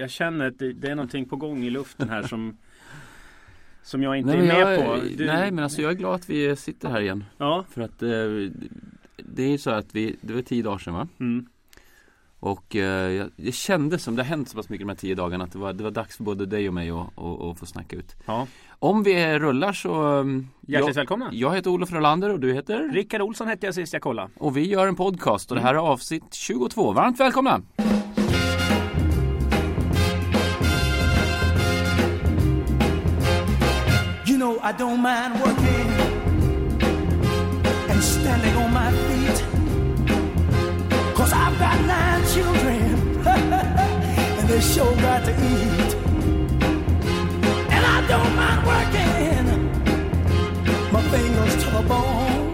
jag känner att det, det är någonting på gång i luften här som Som jag inte nej, är med jag, på. Du... Nej men alltså jag är glad att vi sitter här igen. Ja. För att eh, det är så att vi, det var tio dagar sedan va? Mm. Och eh, kändes som det har hänt så pass mycket de här tio dagarna att det var, det var dags för både dig och mig att, få snacka ut. Ja. Om vi rullar så mm, Hjärtligt jag, välkomna! Jag heter Olof Rolander och du heter? Rickard Olsson hette jag sist jag kollade. Och vi gör en podcast och det här är avsnitt 22. Varmt välkomna! I don't mind working and standing on my feet. Cause I've got nine children and they sure got to eat. And I don't mind working. My fingers to the bone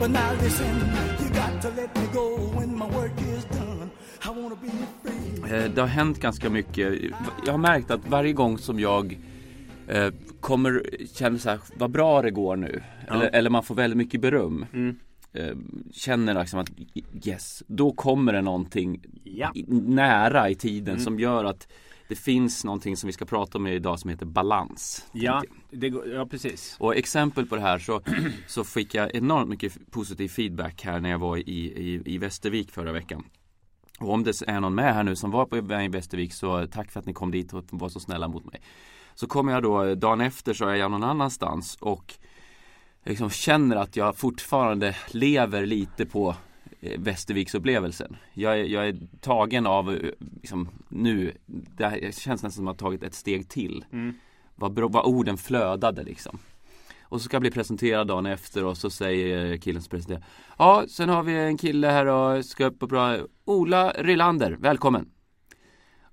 But now listen, you got to let me go when my work is done. I wanna be free. Eh, det har hänt ganska mycket. Jag har märkt att varje gång som jag kommer känna så här, vad bra det går nu. Ja. Eller, eller, man får väldigt mycket beröm. Mm. Eh, känner liksom att yes, då kommer det någonting ja. nära i tiden mm. som gör att det finns någonting som vi ska prata om idag som heter balans. Ja, det, ja precis. Och exempel på det här så, så fick jag enormt mycket positiv feedback här när jag var i, i, i Västervik förra veckan. Och om det är någon med här nu som var på i Västervik så tack för att ni kom dit och var så snälla mot mig. Så kommer jag då dagen efter så är jag någon annanstans och liksom känner att jag fortfarande lever lite på eh, Västerviksupplevelsen. Jag, är, jag är tagen av eh, liksom, nu, det känns nästan som att jag tagit ett steg till. Mm. Vad, vad orden flödade liksom. Och så ska jag bli presenterad dagen efter och så säger killen som presenterar Ja, sen har vi en kille här och ska upp och bra Ola Rylander, välkommen!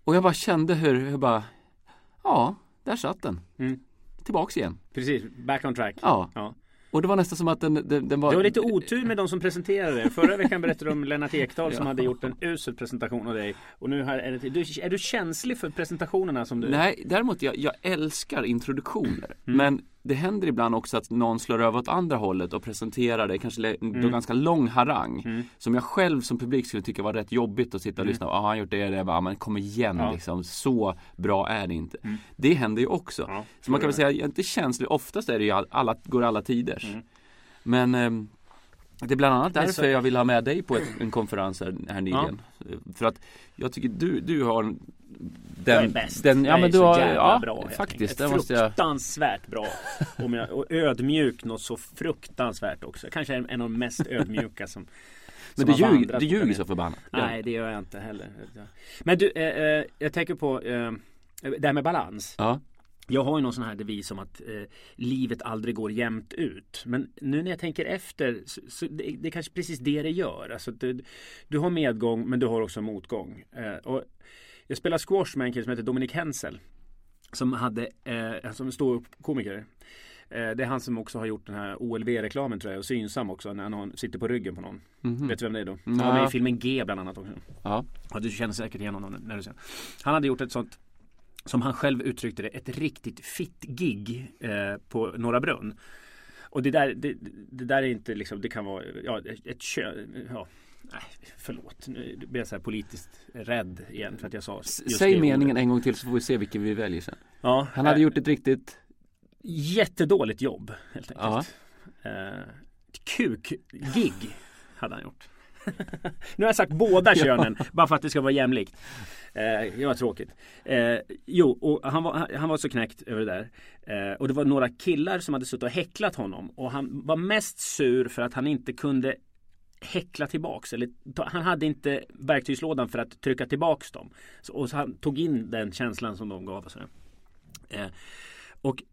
Och jag bara kände hur, jag bara Ja, där satt den. Mm. Tillbaks igen. Precis, back on track. Ja. ja. Och det var nästan som att den, den, den var... Det var lite otur med de som presenterade. Förra veckan berättade du om Lennart Ekdal som ja. hade gjort en usel presentation av dig. Och nu här är, det, du, är du känslig för presentationerna som du... Nej, däremot jag, jag älskar introduktioner. Mm. Men det händer ibland också att någon slår över åt andra hållet och presenterar det, kanske mm. då ganska lång harang. Mm. Som jag själv som publik skulle tycka var rätt jobbigt att sitta och mm. lyssna. Ja, ah, han gjort det, det, bara, men kom igen ja. liksom. Så bra är det inte. Mm. Det händer ju också. Ja, så man kan väl säga, jag är inte känslig, oftast är det ju alla, går alla tiders. Mm. Men eh, det är bland annat därför så... jag vill ha med dig på ett, en konferens här, här nyligen. Ja. För att jag tycker du, du har den, jag är bäst. Den, ja, men du har, ja, bra, faktiskt. Det måste jag... Fruktansvärt bra. Om jag, och ödmjuk något så fruktansvärt också. Kanske en, en av de mest ödmjuka som Men du, ljug, du ljuger så förbannat. Nej, det gör jag inte heller. Men du, eh, eh, jag tänker på eh, det här med balans. Ja. Jag har ju någon sån här devis om att eh, livet aldrig går jämnt ut. Men nu när jag tänker efter så, så det, det, är kanske precis det det gör. Alltså, du, du har medgång men du har också motgång. Eh, och jag spelade squash med en kille som heter Dominik Hensel. Som hade, eh, som ståuppkomiker. Eh, det är han som också har gjort den här OLV-reklamen tror jag och Synsam också när han sitter på ryggen på någon. Mm -hmm. Vet du vem det är då? Han var med i filmen G bland annat också. Ja. ja du känner säkert igen honom när du ser Han hade gjort ett sånt som han själv uttryckte det, ett riktigt fitt-gig eh, på Norra Brunn. Och det där, det, det, där är inte liksom, det kan vara ja, ett kön, ja, nej, förlåt, nu blir jag så här politiskt rädd igen för att jag sa Säg meningen ordet. en gång till så får vi se vilken vi väljer sen. Ja, han hade äh, gjort ett riktigt Jättedåligt jobb helt enkelt. Ja. Eh, Kuk-gig hade han gjort. nu har jag sagt båda könen bara för att det ska vara jämlikt. Eh, det var tråkigt. Eh, jo, och han var, han var så knäckt över det där. Eh, och det var några killar som hade suttit och häcklat honom. Och han var mest sur för att han inte kunde häckla tillbaks. Eller, han hade inte verktygslådan för att trycka tillbaks dem. Så, och så han tog in den känslan som de gav. Och, så. Eh, och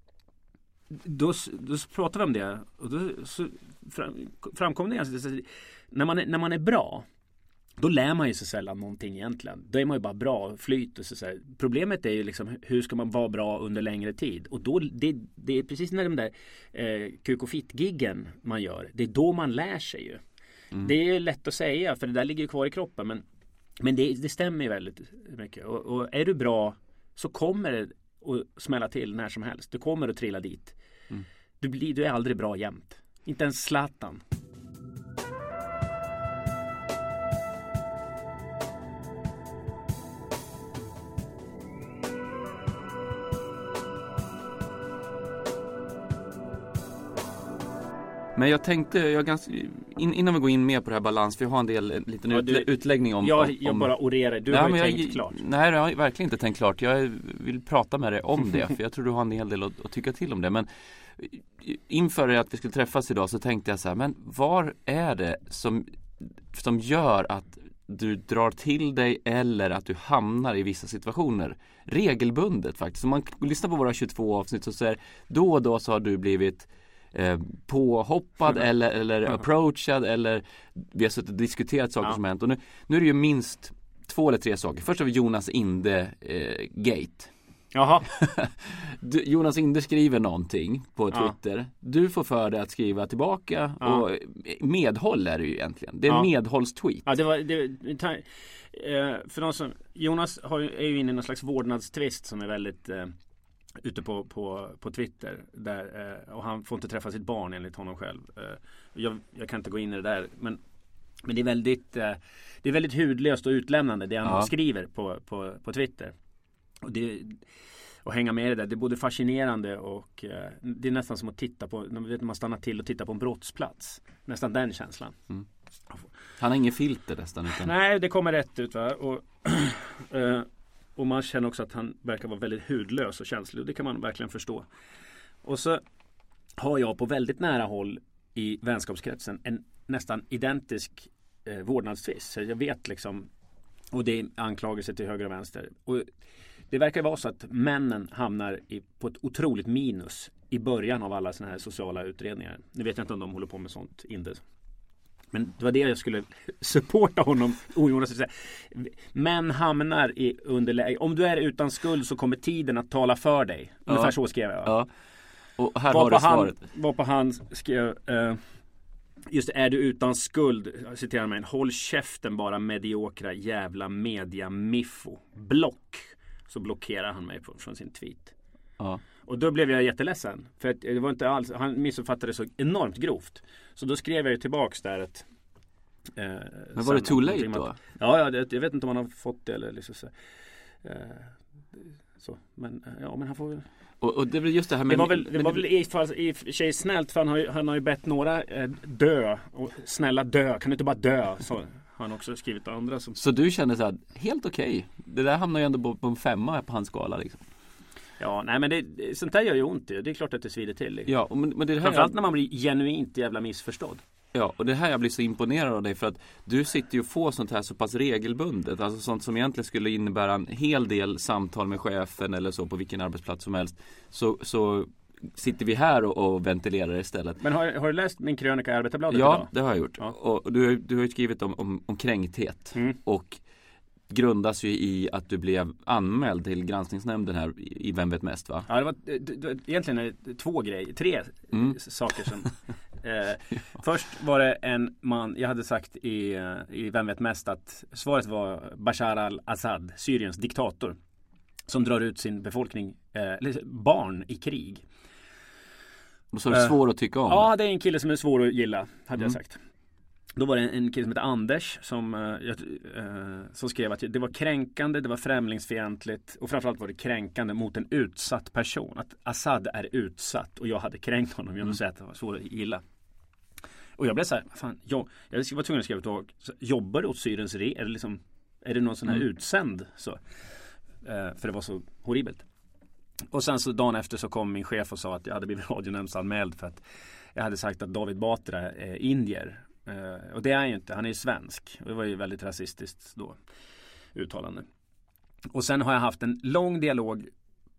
då, då pratade vi om det. Och då fram, framkom det när man, är, när man är bra då lär man ju sig sällan någonting egentligen. Då är man ju bara bra, flyt och så, Problemet är ju liksom hur ska man vara bra under längre tid? Och då, det, det är precis när de där eh, kuk och fitt-giggen man gör, det är då man lär sig ju. Mm. Det är lätt att säga för det där ligger ju kvar i kroppen men, men det, det stämmer ju väldigt mycket. Och, och, är du bra så kommer det att smälla till när som helst. Du kommer att trilla dit. Mm. Du, blir, du är aldrig bra jämt. Inte ens Zlatan. Men jag tänkte, jag ganska, in, innan vi går in mer på det här balans, vi har en del, en liten Ja, du- utläggning om Jag, om, jag bara orerar, du Nej, har ju men jag- tänkt klart. Nej, jag har verkligen inte tänkt klart. Jag vill prata med dig om det. För jag tror du har en hel del att, att tycka till om det. Men inför att vi skulle träffas idag så tänkte jag så här, men var är det som, som gör att du drar till dig eller att du hamnar i vissa situationer regelbundet faktiskt. Om man lyssnar på våra 22 avsnitt så säger då och då så har du blivit eh, påhoppad Mm. eller, eller Ja. approachad eller vi har suttit och diskuterat saker Ja. som hänt och nu, nu är det ju minst två eller tre saker. Först har vi Jonas Inde eh. Jaha, Du, Jonas Inde skriver någonting på Ja. Twitter. Du får för dig att skriva tillbaka Ja. och medhåll är det ju egentligen. Det är en Ja. medhållstweet. ja, det var, det, eh, för de som, Jonas har, är ju inne i någon slags vårdnadstvist som är väldigt eh, ute på, på, på Twitter. Där, eh, och han får inte träffa sitt barn enligt honom själv. Eh, jag, jag kan inte gå in i det där. Men, men det är väldigt eh, Det är väldigt hudlöst och utlämnande det han Ja. skriver på, på, på Twitter. Och det och hänga med i det där. Det är både fascinerande och eh, det är nästan som att titta på, när man stannar till och tittar på en brottsplats. Nästan den känslan. Han har ingen filter nästan. Utan... Nej, det kommer rätt ut va. Och, eh, och man känner också att han verkar vara väldigt hudlös och känslig. Och det kan man verkligen förstå. Och så har jag på väldigt nära håll i vänskapskretsen en nästan identisk eh, vårdnadstvist. Så jag vet liksom och det är anklagelser till höger och vänster. Och det verkar vara så att männen hamnar i, på ett otroligt minus i början av alla sådana här sociala utredningar. Nu vet jag inte om de håller på med sånt inte. Men det var det jag skulle supporta honom. Män hamnar i underläge. Om du är utan skuld så kommer tiden att tala för dig. Ungefär Ja. så skrev jag. Ja. Och här har Varpå du svaret. han, varpå han skrev eh, Just är du utan skuld, citerar mig, håll käften bara mediokra jävla media miffo. Block. Så blockerar han mig på, från sin tweet. Ja. Och då blev jag jätteledsen. För att det var inte alls, han missuppfattade så enormt grovt. Så då skrev jag ju tillbaks där ett eh, Men var det too late då? att- Ja, ja det, jag vet inte om han har fått det eller liksom så. Eh, så. Men eh, ja, men han får väl Och, och det väl just det här det med var väl, det var väl i, för- i sig snällt för han har ju, han har ju bett några eh, dö. Och snälla dö, kan du inte bara dö? Så har han också skrivit andra som Så du kände så här, helt okej. Det där hamnar ju ändå på, på en femma på hans skala liksom. Ja, nej men det, sånt där gör ju ont. Det är klart att det svider till. Liksom. Ja, men, men det är det här Framförallt jag, när man blir genuint jävla missförstådd. ja, och det här jag blir så imponerad av dig för att du sitter ju och får sånt här så pass regelbundet. Alltså sånt som egentligen skulle innebära en hel del samtal med chefen eller så på vilken arbetsplats som helst. Så, så sitter vi här och, och ventilerar istället. Men har, har du läst min krönika i Arbetarbladet Ja, idag? det har jag gjort. Ja. Och du, har- du har ju skrivit om, om, om kränkthet. Mm. Och grundas ju i att du blev anmäld till granskningsnämnden här i Vem vet mest va? Ja, det var egentligen är det två grejer, tre Mm. saker som eh, Först var det en man, jag hade sagt i, eh, i Vem vet mest att svaret var Bashar al-Assad, Syriens diktator. Som drar ut sin befolkning, eh, barn i krig. Och så är det Eh, svår att tycka om. Ja, det är en kille som är svår att gilla, hade Mm. jag sagt. Då var det en, kille som hette Anders som, eh, eh, som skrev att det var kränkande, det var främlingsfientligt och framförallt var det kränkande mot en utsatt person. Att Assad är utsatt och jag hade kränkt honom genom att säga att det var svårt att gilla. Och jag blev så här, fan, jag, jag var tvungen att skriva tillbaka, så, jobbar du åt Syriens re? Är det, liksom, är det någon sån här Mm. utsänd? Så, eh, för det var så horribelt. Och sen så dagen efter så kom min chef och sa att jag hade blivit radionämndsanmäld för att jag hade sagt att David Batra är indier. Eh, och det är han ju inte, han är ju svensk. Och det var ju väldigt rasistiskt då uttalande. Och sen har jag haft en lång dialog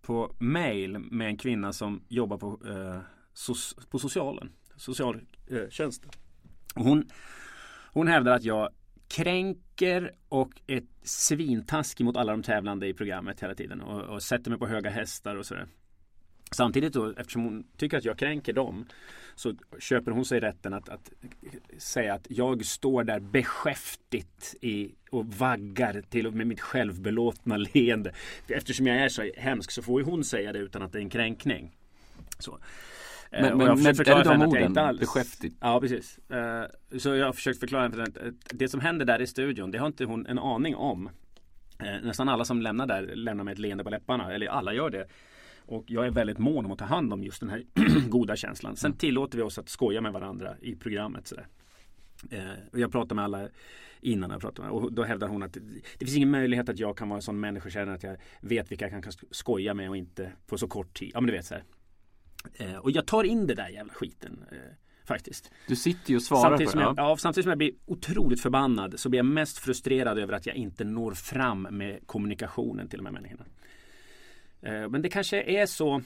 på mail med en kvinna som jobbar på, eh, sos, på socialen, socialtjänsten. Eh, hon, hon hävdar att jag kränker och är svintaskig mot alla de tävlande i programmet hela tiden och, och sätter mig på höga hästar och sådär. Samtidigt då, eftersom hon tycker att jag kränker dem så köper hon sig rätten att, att säga att jag står där beskäftigt i, och vaggar till och med mitt självbelåtna leende. Eftersom jag är så hemsk så får ju hon säga det utan att det är en kränkning. Så. Eh, Men, men, jag men är det de henne att jag orden? inte alls- Beskäftigt? Ja, precis. Eh, Så jag har försökt förklara för henne att det som händer där i studion, det har inte hon en aning om. Eh, Nästan alla som lämnar där lämnar med ett leende på läpparna, eller alla gör det. Och jag är väldigt mån om att ta hand om just den här goda känslan. Sen tillåter vi oss att skoja med varandra i programmet. Sådär. Eh, jag pratar med alla innan jag pratar med och då hävdar hon att det finns ingen möjlighet att jag kan vara en sån människokännare att jag vet vilka jag kan skoja med och inte på så kort tid. Ja men du vet så eh, och jag tar in det där jävla skiten. Eh, faktiskt. Du sitter ju och svarar samtidigt på det. Ja. ja, samtidigt som jag blir otroligt förbannad så blir jag mest frustrerad över att jag inte når fram med kommunikationen till de här människorna. Eh, men det kanske är så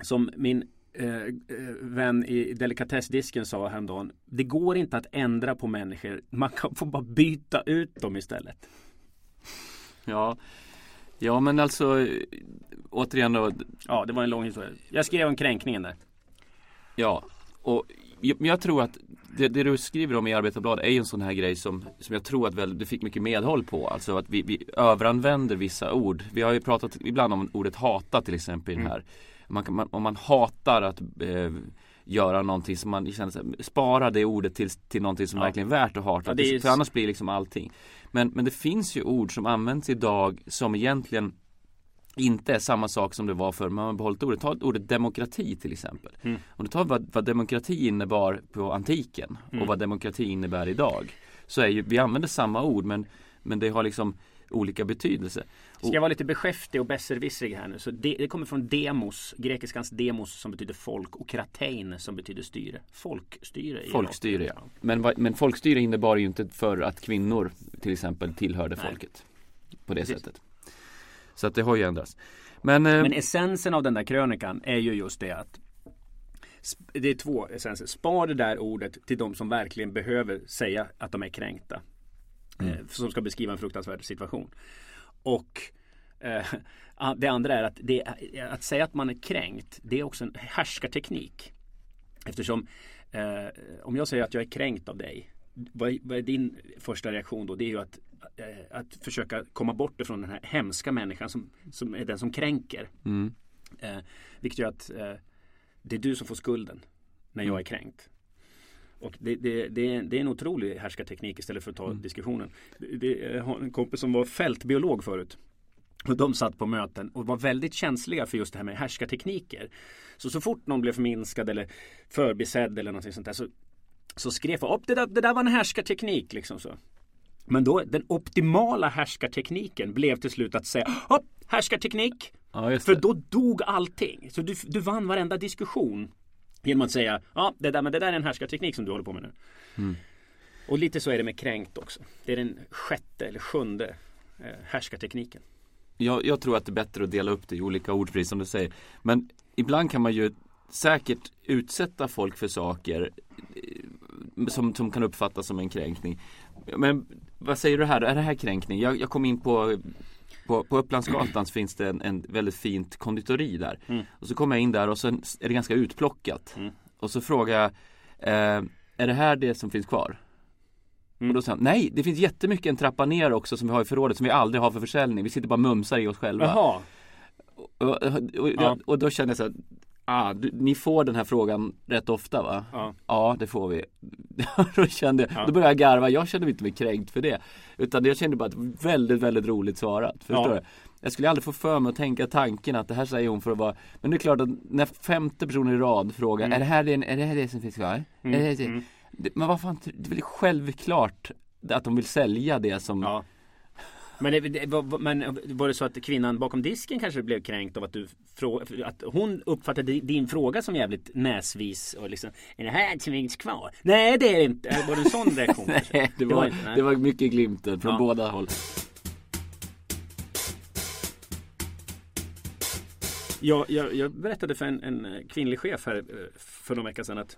som min eh, eh, vän i delikatessdisken sa häromdagen. Det går inte att ändra på människor. Man kan få bara byta ut dem istället. Ja, ja men alltså återigen då. Ja, det var en lång historia. Jag skrev om kränkningen där. Ja, och jag, jag tror att det, det, du skriver om i Arbetarbladet är ju en sån här grej som, som jag tror att väl, du fick mycket medhåll på. Alltså att vi, vi överanvänder vissa ord. Vi har ju pratat ibland om ordet hata till exempel i den här. Man, man, om man hatar att eh, göra någonting som man känner spara det ordet till, till någonting som Ja. verkligen är värt att hata. Ja, det är För annars blir liksom allting. Men, men det finns ju ord som används idag som egentligen inte är samma sak som det var förr. Man har behållit ordet. Ta ordet demokrati till exempel. Mm. Om du tar vad, vad demokrati innebar på antiken Mm. och vad demokrati innebär idag. Så är ju, vi använder samma ord men, men det har liksom olika betydelse. Ska jag vara lite beskäftig och besserwissrig här nu. Så det, det kommer från demos, grekiskans demos som betyder folk och kratein som betyder styre. Folkstyre. Folkstyre ja. Men, men folkstyre innebar ju inte för att kvinnor till exempel tillhörde Nej. folket. På det Precis. sättet. Så att det har ju ändrats. Men, eh, Men essensen av den där krönikan är ju just det att det är två essenser. Spar det där ordet till de som verkligen behöver säga att de är kränkta. Eh, som ska beskriva en fruktansvärd situation. Och eh, det andra är att, det, att säga att man är kränkt, det är också en härskarteknik. Eftersom eh, om jag säger att jag är kränkt av dig, vad är, din första reaktion då? Det är ju att, att försöka komma bort ifrån den här hemska människan som, som är den som kränker. mm, Eh, vilket gör att eh, det är du som får skulden när jag är kränkt. Och det, det, det, är, det är en otrolig härskarteknik istället för att ta diskussionen. Det, det, jag har en kompis som var fältbiolog förut. Och de satt på möten och var väldigt känsliga för just det här med härskartekniker. Så så fort någon blev förminskad eller förbisedd eller någonting sånt där så, så skrev jag upp det där, det där var en härskarteknik liksom så. Men då den optimala härskartekniken blev till slut att säga Hopp, härskarteknik! ja, För då dog allting. Så du, du vann varenda diskussion. Genom att säga ja det där, men det där är en härskarteknik som du håller på med nu. Mm. Och lite så är det med kränkt också. Det är den sjätte eller sjunde eh, härskartekniken. jag, jag tror att det är bättre att dela upp det i olika ord precis som du säger. Men ibland kan man ju säkert utsätta folk för saker eh, som, som kan uppfattas som en kränkning. Men vad säger du här? Är det här kränkning? Jag, jag kom in på på, på Upplandsgatan så finns det en, en väldigt fint konditori där. Mm. Och så kommer jag in där och så är det ganska utplockat. Mm. Och så frågar jag eh, Är det här det som finns kvar? Mm. Och då sa han, nej det finns jättemycket en trappa ner också som vi har i förrådet som vi aldrig har för försäljning. Vi sitter bara och mumsar i oss själva. Och, och, och, Ja. och då kände jag så här, ah, du, ni får den här frågan rätt ofta va? Ja. Ja det får vi. då kände Ja. då började jag garva, jag kände mig inte mig kränkt för det. Utan jag kände bara att väldigt, väldigt roligt svarat. Förstår Ja. du? Jag skulle aldrig få för mig att tänka tanken att det här säger hon för att vara Men det är klart att när femte personer i rad frågar Mm. Är, det här det, är det här det som finns kvar? Mm, Är det, här det? mm. Men vad fan, det är väl självklart att de vill sälja det som Ja. Men, det, det, var, men var det så att kvinnan bakom disken kanske blev kränkt av att du att hon uppfattade di- din fråga som jävligt näsvis och liksom Är det här finns kvar? Nej det är det inte. Var det en sån reaktion? Nej, det var, inte, nej. det var mycket glimten från Ja. båda håll. Jag, jag, jag berättade för en, en kvinnlig chef här eh, för några veckor sedan att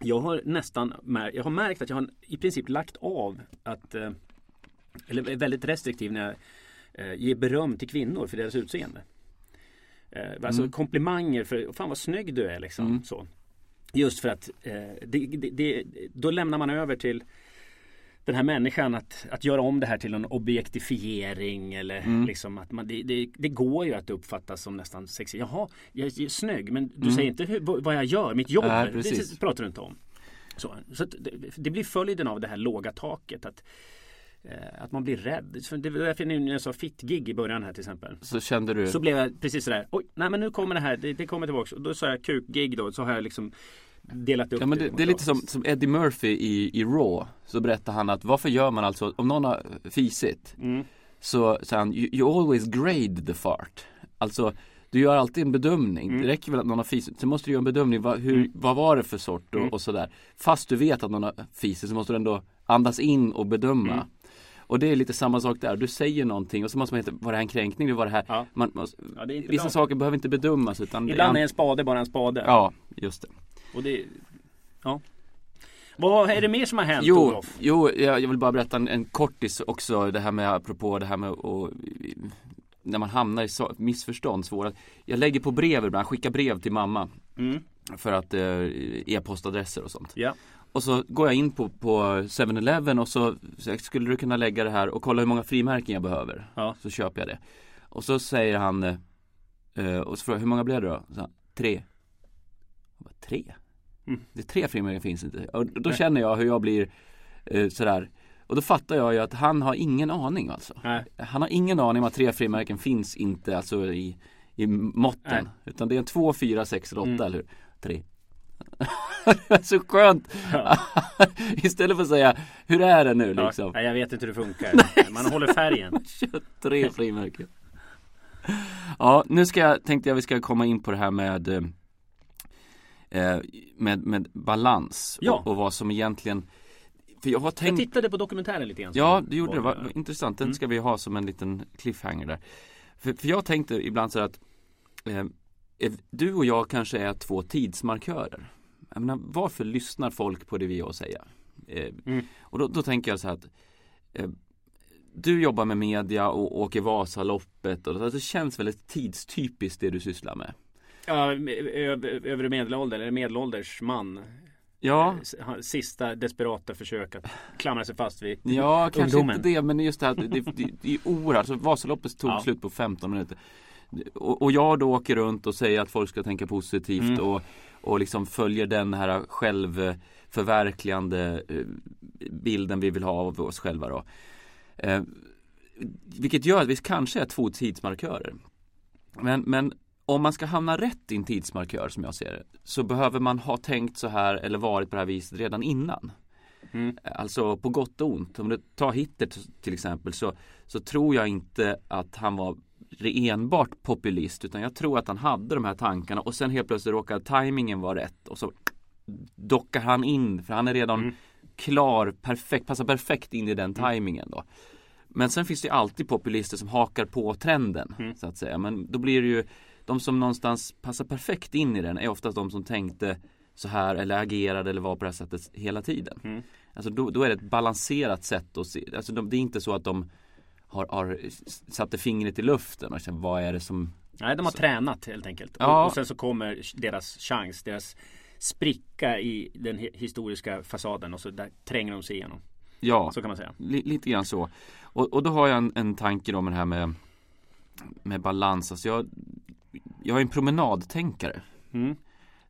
jag har nästan mär, jag har märkt att jag har i princip lagt av att eh, eller är väldigt restriktiv när jag eh, ger beröm till kvinnor för deras utseende. Eh, alltså Mm. komplimanger för fan vad snygg du är liksom. Mm. Så. Just för att eh, det, det, det, då lämnar man över till den här människan att, att göra om det här till en objektifiering eller Mm. liksom att man, det, det, det går ju att uppfattas som nästan sexigt. Jaha, jag är snygg men du Mm. säger inte hur, vad jag gör, mitt jobb. Nej, det pratar du inte om. Så, så det, det blir följden av det här låga taket. Att att man blir rädd. Det var därför jag sa fit-gig i början här till exempel. Så kände du Så blev jag precis sådär, oj, nej men nu kommer det här, det, det kommer tillbaks. Och då sa jag kuk-gig då, så har jag liksom delat upp Ja men det, det är lite som, som Eddie Murphy i, i Raw Så berättar han att varför gör man alltså Om någon har fisit Mm. Så säger han you, you always grade the fart Alltså Du gör alltid en bedömning Mm. Det räcker väl att någon har fisit Sen måste du göra en bedömning vad, hur, vad var det för sort och, Mm. och sådär Fast du vet att någon har fisit så måste du ändå Andas in och bedöma Mm. Och det är lite samma sak där Du säger någonting och så måste man veta Var det här en kränkning? Var det här Ja. man, man, Ja, det Vissa bra. saker behöver inte bedömas utan Ibland är en spade bara en spade. Ja, just det Och det, ja. Vad är det mer som har hänt Jo, Olof? jo jag, jag vill bara berätta en, en kortis också det här med apropå det här med att när man hamnar i så, missförstånd svåra. Jag lägger på brev ibland, skickar brev till mamma Mm. för att eh, e-postadresser och sånt. Ja. Och så går jag in på, på 7-Eleven och så, så skulle du kunna lägga det här och kolla hur många frimärken jag behöver. Ja. Så köper jag det. Och så säger han eh, och så frågar jag, hur många blev det då? Så han, tre. Bara, tre? Mm. Det är tre frimärken finns inte. Och då Nej. känner jag hur jag blir eh, sådär. Och då fattar jag ju att han har ingen aning alltså. Nej. Han har ingen aning om att tre frimärken finns inte alltså i, i måtten. Nej. Utan det är en två, fyra, sex eller åtta, Mm. eller hur? Tre. så skönt! Ja. Istället för att säga Hur är det nu Ja. liksom? Nej, jag vet inte hur det funkar. Man håller färgen. Tre frimärken. Ja, nu ska jag, tänkte jag vi ska komma in på det här med eh, eh, med, med balans Ja. och, och vad som egentligen För jag har Jag tänkt tittade på dokumentären lite grann. Ja, du gjorde det, Var- vad vad intressant. Den Mm. ska vi ha som en liten cliffhanger där. För, för jag tänkte ibland så att eh, eh, du och jag kanske är två tidsmarkörer. Menar, varför lyssnar folk på det vi har att säga? Eh, Mm. Och då, då tänker jag så här att eh, du jobbar med media och åker Vasaloppet och det känns väldigt tidstypiskt det du sysslar med. Ja, över, övre medelålder, eller medelålders man. Ja, han- Sista desperata försök att klamra sig fast vid Ja, kanske Ungdomen. inte det, men just det här det, det, det är oerhört. Alltså, Vasaloppet tog Ja. slut på 15 minuter. Och, och jag då åker runt och säger att folk ska tänka positivt Mm. och, och liksom följer den här självförverkligande eh, bilden vi vill ha av oss själva då. Eh, vilket gör att vi kanske är två tidsmarkörer. Men, men om man ska hamna rätt i en tidsmarkör som jag ser det så behöver man ha tänkt så här eller varit på det här viset redan innan. Mm. Alltså på gott och ont. Om du tar Hitler till exempel så, så tror jag inte att han var enbart populist utan jag tror att han hade de här tankarna och sen helt plötsligt råkade tajmingen vara rätt och så dockar han in för han är redan Mm. klar, perfekt, passar perfekt in i den tajmingen då. Men sen finns det ju alltid populister som hakar på trenden Mm. så att säga. Men då blir det ju de som någonstans passar perfekt in i den är oftast de som tänkte så här eller agerade eller var på det här sättet hela tiden. Mm. Alltså då, då är det ett balanserat sätt att se. Alltså de, det är inte så att de har, har satte fingret i luften och känner vad är det som Nej, de har tränat helt enkelt. Ja. Och, och sen så kommer deras chans, deras spricka i den hi- historiska fasaden och så där tränger de sig igenom. Ja, Så kan man säga. li, lite grann så. Och, och då har jag en, en tanke med det här med med balans. Alltså jag, jag är en promenadtänkare. Mm.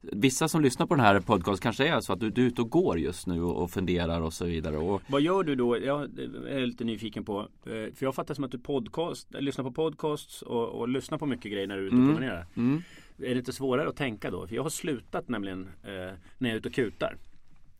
Vissa som lyssnar på den här podcasten kanske är så att du, du är ute och går just nu och, och funderar och så vidare. Och, Vad gör du då? Jag är lite nyfiken på. eh, För jag fattar som att du podcast, lyssnar på podcasts och, och lyssnar på mycket grejer när du är ute och Mm. promenerar. mm, Är det inte svårare att tänka då? För jag har slutat nämligen eh, när jag är ute och kutar.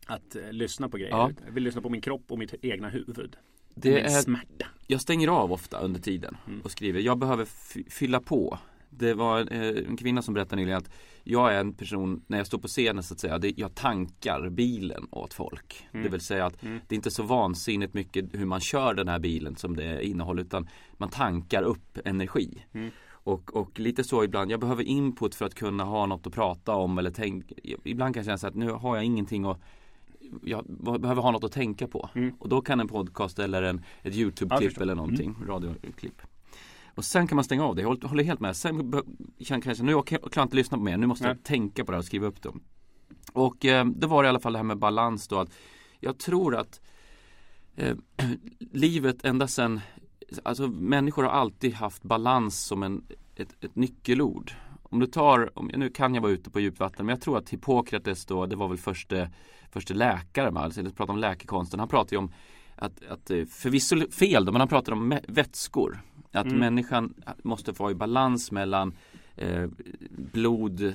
Att eh, lyssna på grejer. Ja. Jag vill lyssna på min kropp och mitt egna huvud. det min är, smärta. jag stänger av ofta under tiden Mm. och skriver. Jag behöver fy- fylla på. Det var eh, en kvinna som berättade nyligen att jag är en person, när jag står på scenen så att säga, det, jag tankar bilen åt folk. Mm. Det vill säga att Mm. det är inte så vansinnigt mycket hur man kör den här bilen som det innehåller utan man tankar upp energi. Mm. Och, och lite så ibland, jag behöver input för att kunna ha något att prata om eller tänka. Ibland kan jag känna så att nu har jag ingenting att jag behöver ha något att tänka på. Mm. Och då kan en podcast eller en, ett Ja, YouTube-klipp förstår. eller någonting, radioklipp. Och sen kan man stänga av det, jag håller- helt med. Sen jag kanske, nu kan jag kan jag inte lyssna på mer, nu måste Nej. jag tänka på det här och skriva upp dem. Och eh, det var i alla fall det här med balans då att jag tror att eh, livet ända sedan Alltså människor har alltid haft balans som en, ett, ett nyckelord. Om du tar, om, nu kan jag vara ute på djupt vatten, men jag tror att Hippokrates då, det var väl första, första läkare, va? alltså, jag pratar om läkekonsten, han pratar ju om att, att eh, förvisso fel då, men han pratar om vätskor. Att Mm. människan måste vara i balans mellan eh, blod,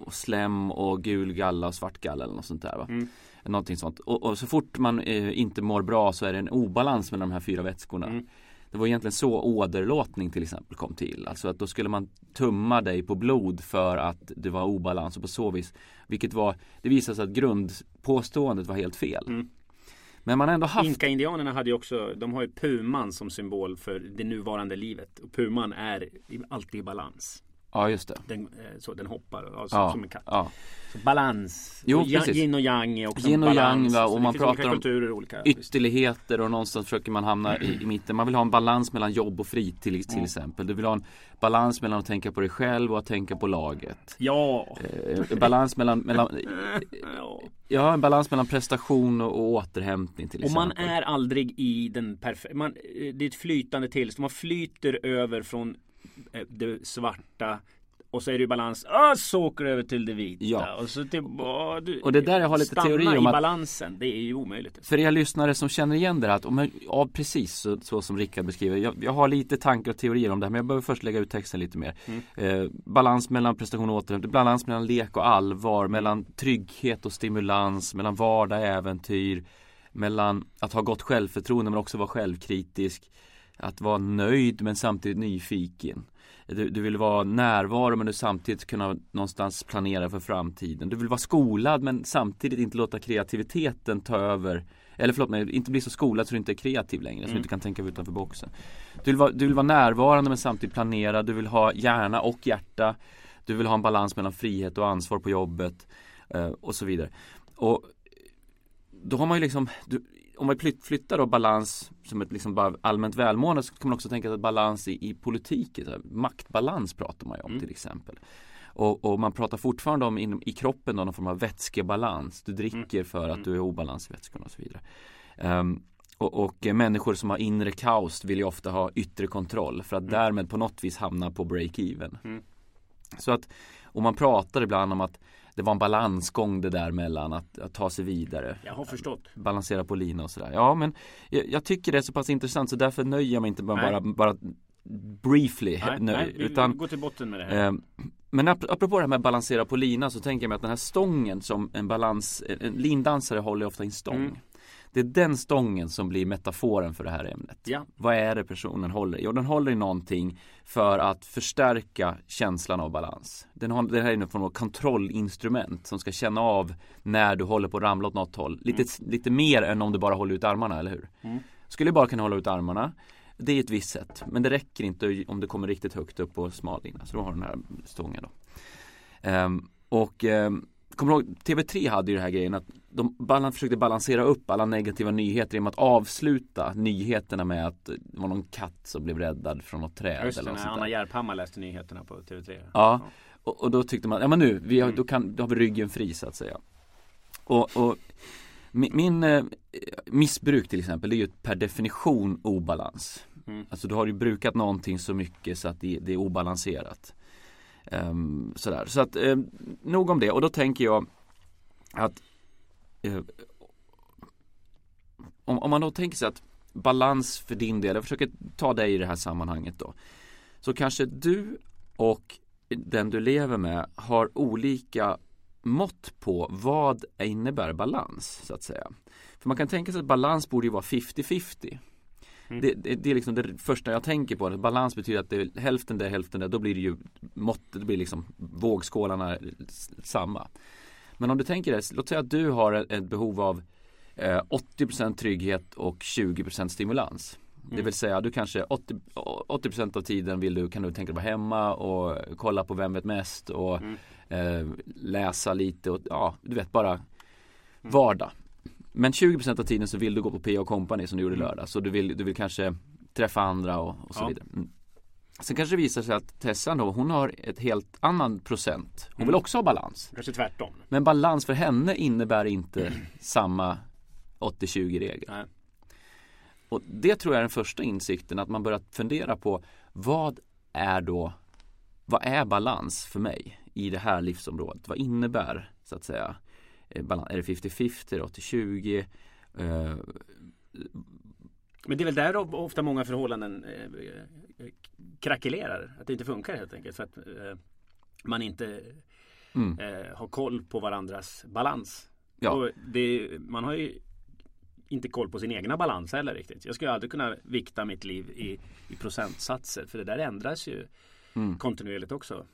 och slem och gul galla och svart galla eller något sånt där. Va? Mm. Någonting sånt. Och, och så fort man eh, inte mår bra så är det en obalans mellan de här fyra vätskorna. Mm. Det var egentligen så åderlåtning till exempel kom till. Alltså att då skulle man tumma dig på blod för att det var obalans och på så vis. Vilket var, det visade sig att grundpåståendet var helt fel. Mm. Men man har ändå haft Inka-indianerna hade ju också, de har ju puman som symbol för det nuvarande livet. Och puman är alltid i balans. Ja just det. Den, eh, så, den hoppar alltså, Ja, som en katt. ja. Så balans. Jo, Och precis. Yin och yang är också Yin och balans. yang, va, och man pratar om och olika. ytterligheter och någonstans försöker man hamna i, i mitten. Man vill ha en balans mellan jobb och fritid till, till exempel. Du vill ha en balans mellan att tänka på dig själv och att tänka på laget. Ja. Eh, balans mellan, mellan ja. En balans mellan prestation och, och återhämtning till Och man exempel. är aldrig i den perfekta, det är ett flytande tillstånd. Man flyter över från eh, det svarta och så är det i balans. Ah, så åker du över till det vita. Ja. Och, så till, ah, du, Och det där jag har lite stanna teorier om i att- balansen. Det är ju omöjligt. För er lyssnare som känner igen det här, att, om ja precis så, så som Rickard beskriver. Jag, jag har lite tankar och teorier om det här men jag behöver först lägga ut texten lite mer. Mm. Eh, balans mellan prestation och återhämtning, balans mellan lek och allvar, mellan trygghet och stimulans, mellan vardag och äventyr, mellan att ha gott självförtroende men också vara självkritisk, att vara nöjd men samtidigt nyfiken. Du, du vill vara närvaro men du samtidigt kunna någonstans planera för framtiden. Du vill vara skolad men samtidigt inte låta kreativiteten ta över eller förlåt mig, inte bli så skolad så du inte är kreativ längre, så du inte kan tänka utanför boxen. Du vill, vara, du vill vara närvarande men samtidigt planera, du vill ha hjärna och hjärta. Du vill ha en balans mellan frihet och ansvar på jobbet eh, och så vidare. Och då har man ju liksom, du, om man flytt- flyttar då balans som ett liksom bara allmänt välmående så kan man också tänka att balans i, i politiken, här, maktbalans pratar man ju om Mm. till exempel. Och, och man pratar fortfarande om inom, i kroppen då, någon form av vätskebalans. Du dricker för att du är obalans i vätskorna och så vidare. Ehm, och, och människor som har inre kaos vill ju ofta ha yttre kontroll för att därmed på något vis hamna på break-even. Mm. Så att, och man pratar ibland om att det var en balansgång det där mellan att, att ta sig vidare Jag har förstått. balansera på lina och sådär. Ja men jag, jag tycker det är så pass intressant så därför nöjer jag mig inte med bara, bara briefly Nej, nöj, nej, vi utan går till botten med det här. eh, men ap- apropå det här med att balansera på lina så tänker jag mig att den här stången som en balans, en lindansare håller ofta i en stång. Mm. Det är den stången som blir metaforen för det här ämnet. Ja. Vad är det personen håller i? Jo, den håller i någonting för att förstärka känslan av balans. Den har, det här är en form av kontrollinstrument som ska känna av när du håller på att ramla åt något håll. Lite, lite mer än om du bara håller ut armarna, eller hur? Mm. Skulle du bara kunna hålla ut armarna det är ett visst sätt, men det räcker inte om det kommer riktigt högt upp på smallinjen. Så då har du den här stången då. Ehm, och ehm, kommer du ihåg, TV3 hade ju den här grejen att de försökte balansera upp alla negativa nyheter genom att avsluta nyheterna med att det var någon katt som blev räddad från något träd Just det, eller något när Anna där. Järphammar läste nyheterna på TV3. Ja, och, och då tyckte man, ja men nu, vi har, Mm. då, kan, då har vi ryggen fri så att säga. Och, och min, min eh, missbruk till exempel, det är ju per definition obalans. Mm. Alltså du har ju brukat någonting så mycket så att det, det är obalanserat. Ehm, sådär. Så att um, nog om det och då tänker jag att eh, om, om man då tänker sig att balans för din del, jag försöker ta dig i det här sammanhanget då. Så kanske du och den du lever med har olika mått på vad innebär balans så att säga. För man kan tänka sig att balans borde ju vara 50-50. Mm. Det, det, det är liksom det första jag tänker på. Att balans betyder att det är hälften där, hälften där. Då blir det ju måttet, det blir liksom vågskålarna s- samma. Men om du tänker det, låt säga att du har ett, behov av eh, 80% trygghet och 20% stimulans. Det Mm. vill säga du kanske 80, 80% av tiden vill du, kan du tänka dig vara hemma och kolla på Vem vet mest och Mm. eh, läsa lite och ja, du vet bara vardag. Men 20% av tiden så vill du gå på P.O. Company som du gjorde Mm. lördag. Så du vill, du vill kanske träffa andra och, och så Ja. vidare. Mm. Sen kanske det visar sig att Tessan då, hon har ett helt annan procent. Hon Mm. vill också ha balans. Kanske tvärtom. Men balans för henne innebär inte samma 80-20 regel. Nej. Och det tror jag är den första insikten, att man börjar fundera på vad är då, vad är balans för mig i det här livsområdet? Vad innebär så att säga eh, balans? Är det 50-50, är det 80-20? Eh, Men det är väl där of- ofta många förhållanden eh, eh, krackelerar. Att det inte funkar helt enkelt. För att eh, man inte Mm. eh, har koll på varandras balans. Ja. Och det, man har ju inte koll på sin egna balans heller riktigt. Jag skulle aldrig kunna vikta mitt liv i, i procentsatser. För det där ändras ju Mm. kontinuerligt också.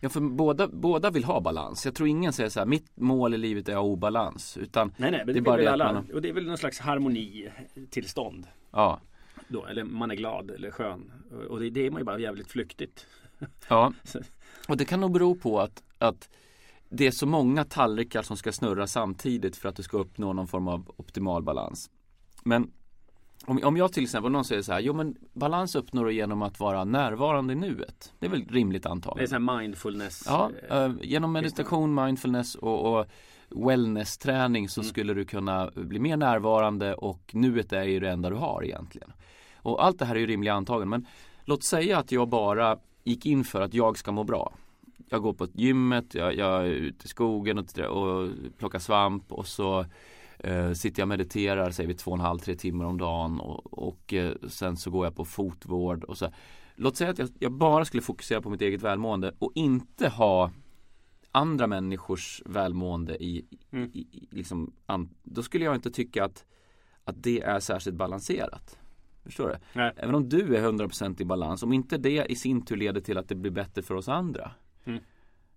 Ja, för båda, båda vill ha balans. Jag tror ingen säger så här, mitt mål i livet är att ha obalans. Utan, Nej, nej, men Det det, är bara alla. man Och det är väl någon slags harmonitillstånd. Ja. Då, eller man är glad eller skön. Och- det, det är man ju bara jävligt flyktigt. Ja, och det kan nog bero på att, att det är så många tallrikar som ska snurra samtidigt för att du ska uppnå någon form av optimal balans. Men om, om jag till exempel, någon säger så här, jo men balans uppnår du genom att vara närvarande i nuet. Det är väl rimligt Det är antagande. här mindfulness. Ja, eh, eh, genom meditation, mindfulness och, och wellness-träning så skulle du kunna bli mer närvarande och nuet är ju det enda du har egentligen. Och allt det här är ju rimliga antaganden men låt säga att jag bara gick in för att jag ska må bra. Jag går på gymmet, jag, jag är ute i skogen och, och plockar svamp och så eh, sitter jag och mediterar, säger vi två och en halv, tre timmar om dagen och, och eh, sen så går jag på fotvård och så. Låt säga att jag, jag bara skulle fokusera på mitt eget välmående och inte ha andra människors välmående i, Mm. i, i liksom, an, då skulle jag inte tycka att, att det är särskilt balanserat. Förstår du? Nej. Även om du är 100% i balans, om inte det i sin tur leder till att det blir bättre för oss andra. Mm.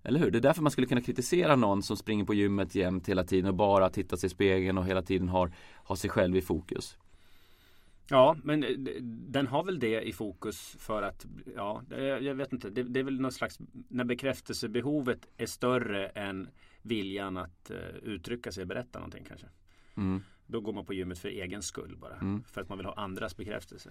Eller hur? Det är därför man skulle kunna kritisera någon som springer på gymmet jämt hela tiden och bara tittar sig i spegeln och hela tiden har, har sig själv i fokus. Ja, men eh, den har väl det i fokus för att, ja, jag vet inte. Det, det är väl någon slags, när bekräftelsebehovet är större än viljan att eh, uttrycka sig och berätta någonting kanske. Mm. Då går man på gymmet för egen skull bara. Mm. För att man vill ha andras bekräftelse.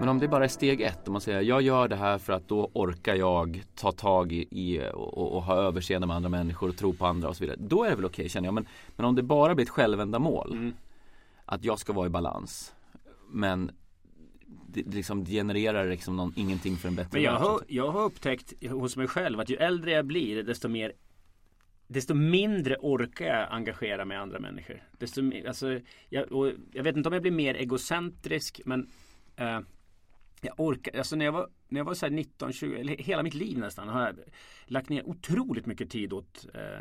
Men om det bara är steg ett, om man säger jag gör det här för att då orkar jag ta tag i, i och, och, ha överseende med andra människor och tro på andra och så vidare. Då är det väl okej känner jag. Men, men om det bara blir ett självändamål, Mm. att jag ska vara i balans. Men det, liksom genererar liksom någon, ingenting för en bättre Men jag värld, har, jag har upptäckt hos mig själv att ju äldre jag blir desto mer Desto mindre orkar jag engagera mig i andra människor. Desto, alltså, jag, jag vet inte om jag blir mer egocentrisk men eh, jag orkar, alltså när jag var, när jag var så här 19, 20, eller hela mitt liv nästan har jag lagt ner otroligt mycket tid åt, eh,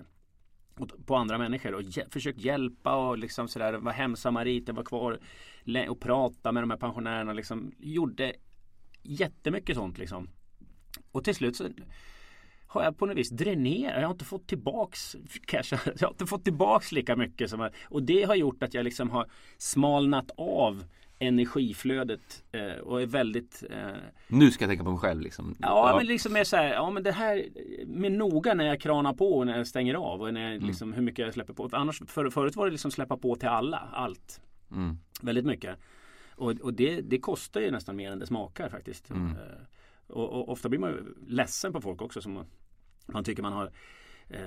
åt på andra människor och hj- försökt hjälpa och liksom sådär vara hemsamarit, var kvar och prata med de här pensionärerna liksom gjorde jättemycket sånt liksom. Och till slut så har jag på något vis dränerat. Jag har inte fått tillbaks kanske, Jag har inte fått tillbaks lika mycket som jag, Och det har gjort att jag liksom har smalnat av energiflödet eh, och är väldigt eh, Nu ska jag tänka på mig själv liksom. Ja, men liksom är så här, ja men det här med noga när jag kranar på och när jag stänger av och när jag, liksom, hur mycket jag släpper på. För annars, för, förut var det liksom släppa på till alla, allt. Mm. Väldigt mycket. Och, och det, det kostar ju nästan mer än det smakar faktiskt. Mm. Eh, Och, och ofta blir man ju ledsen på folk också som man tycker man har eh,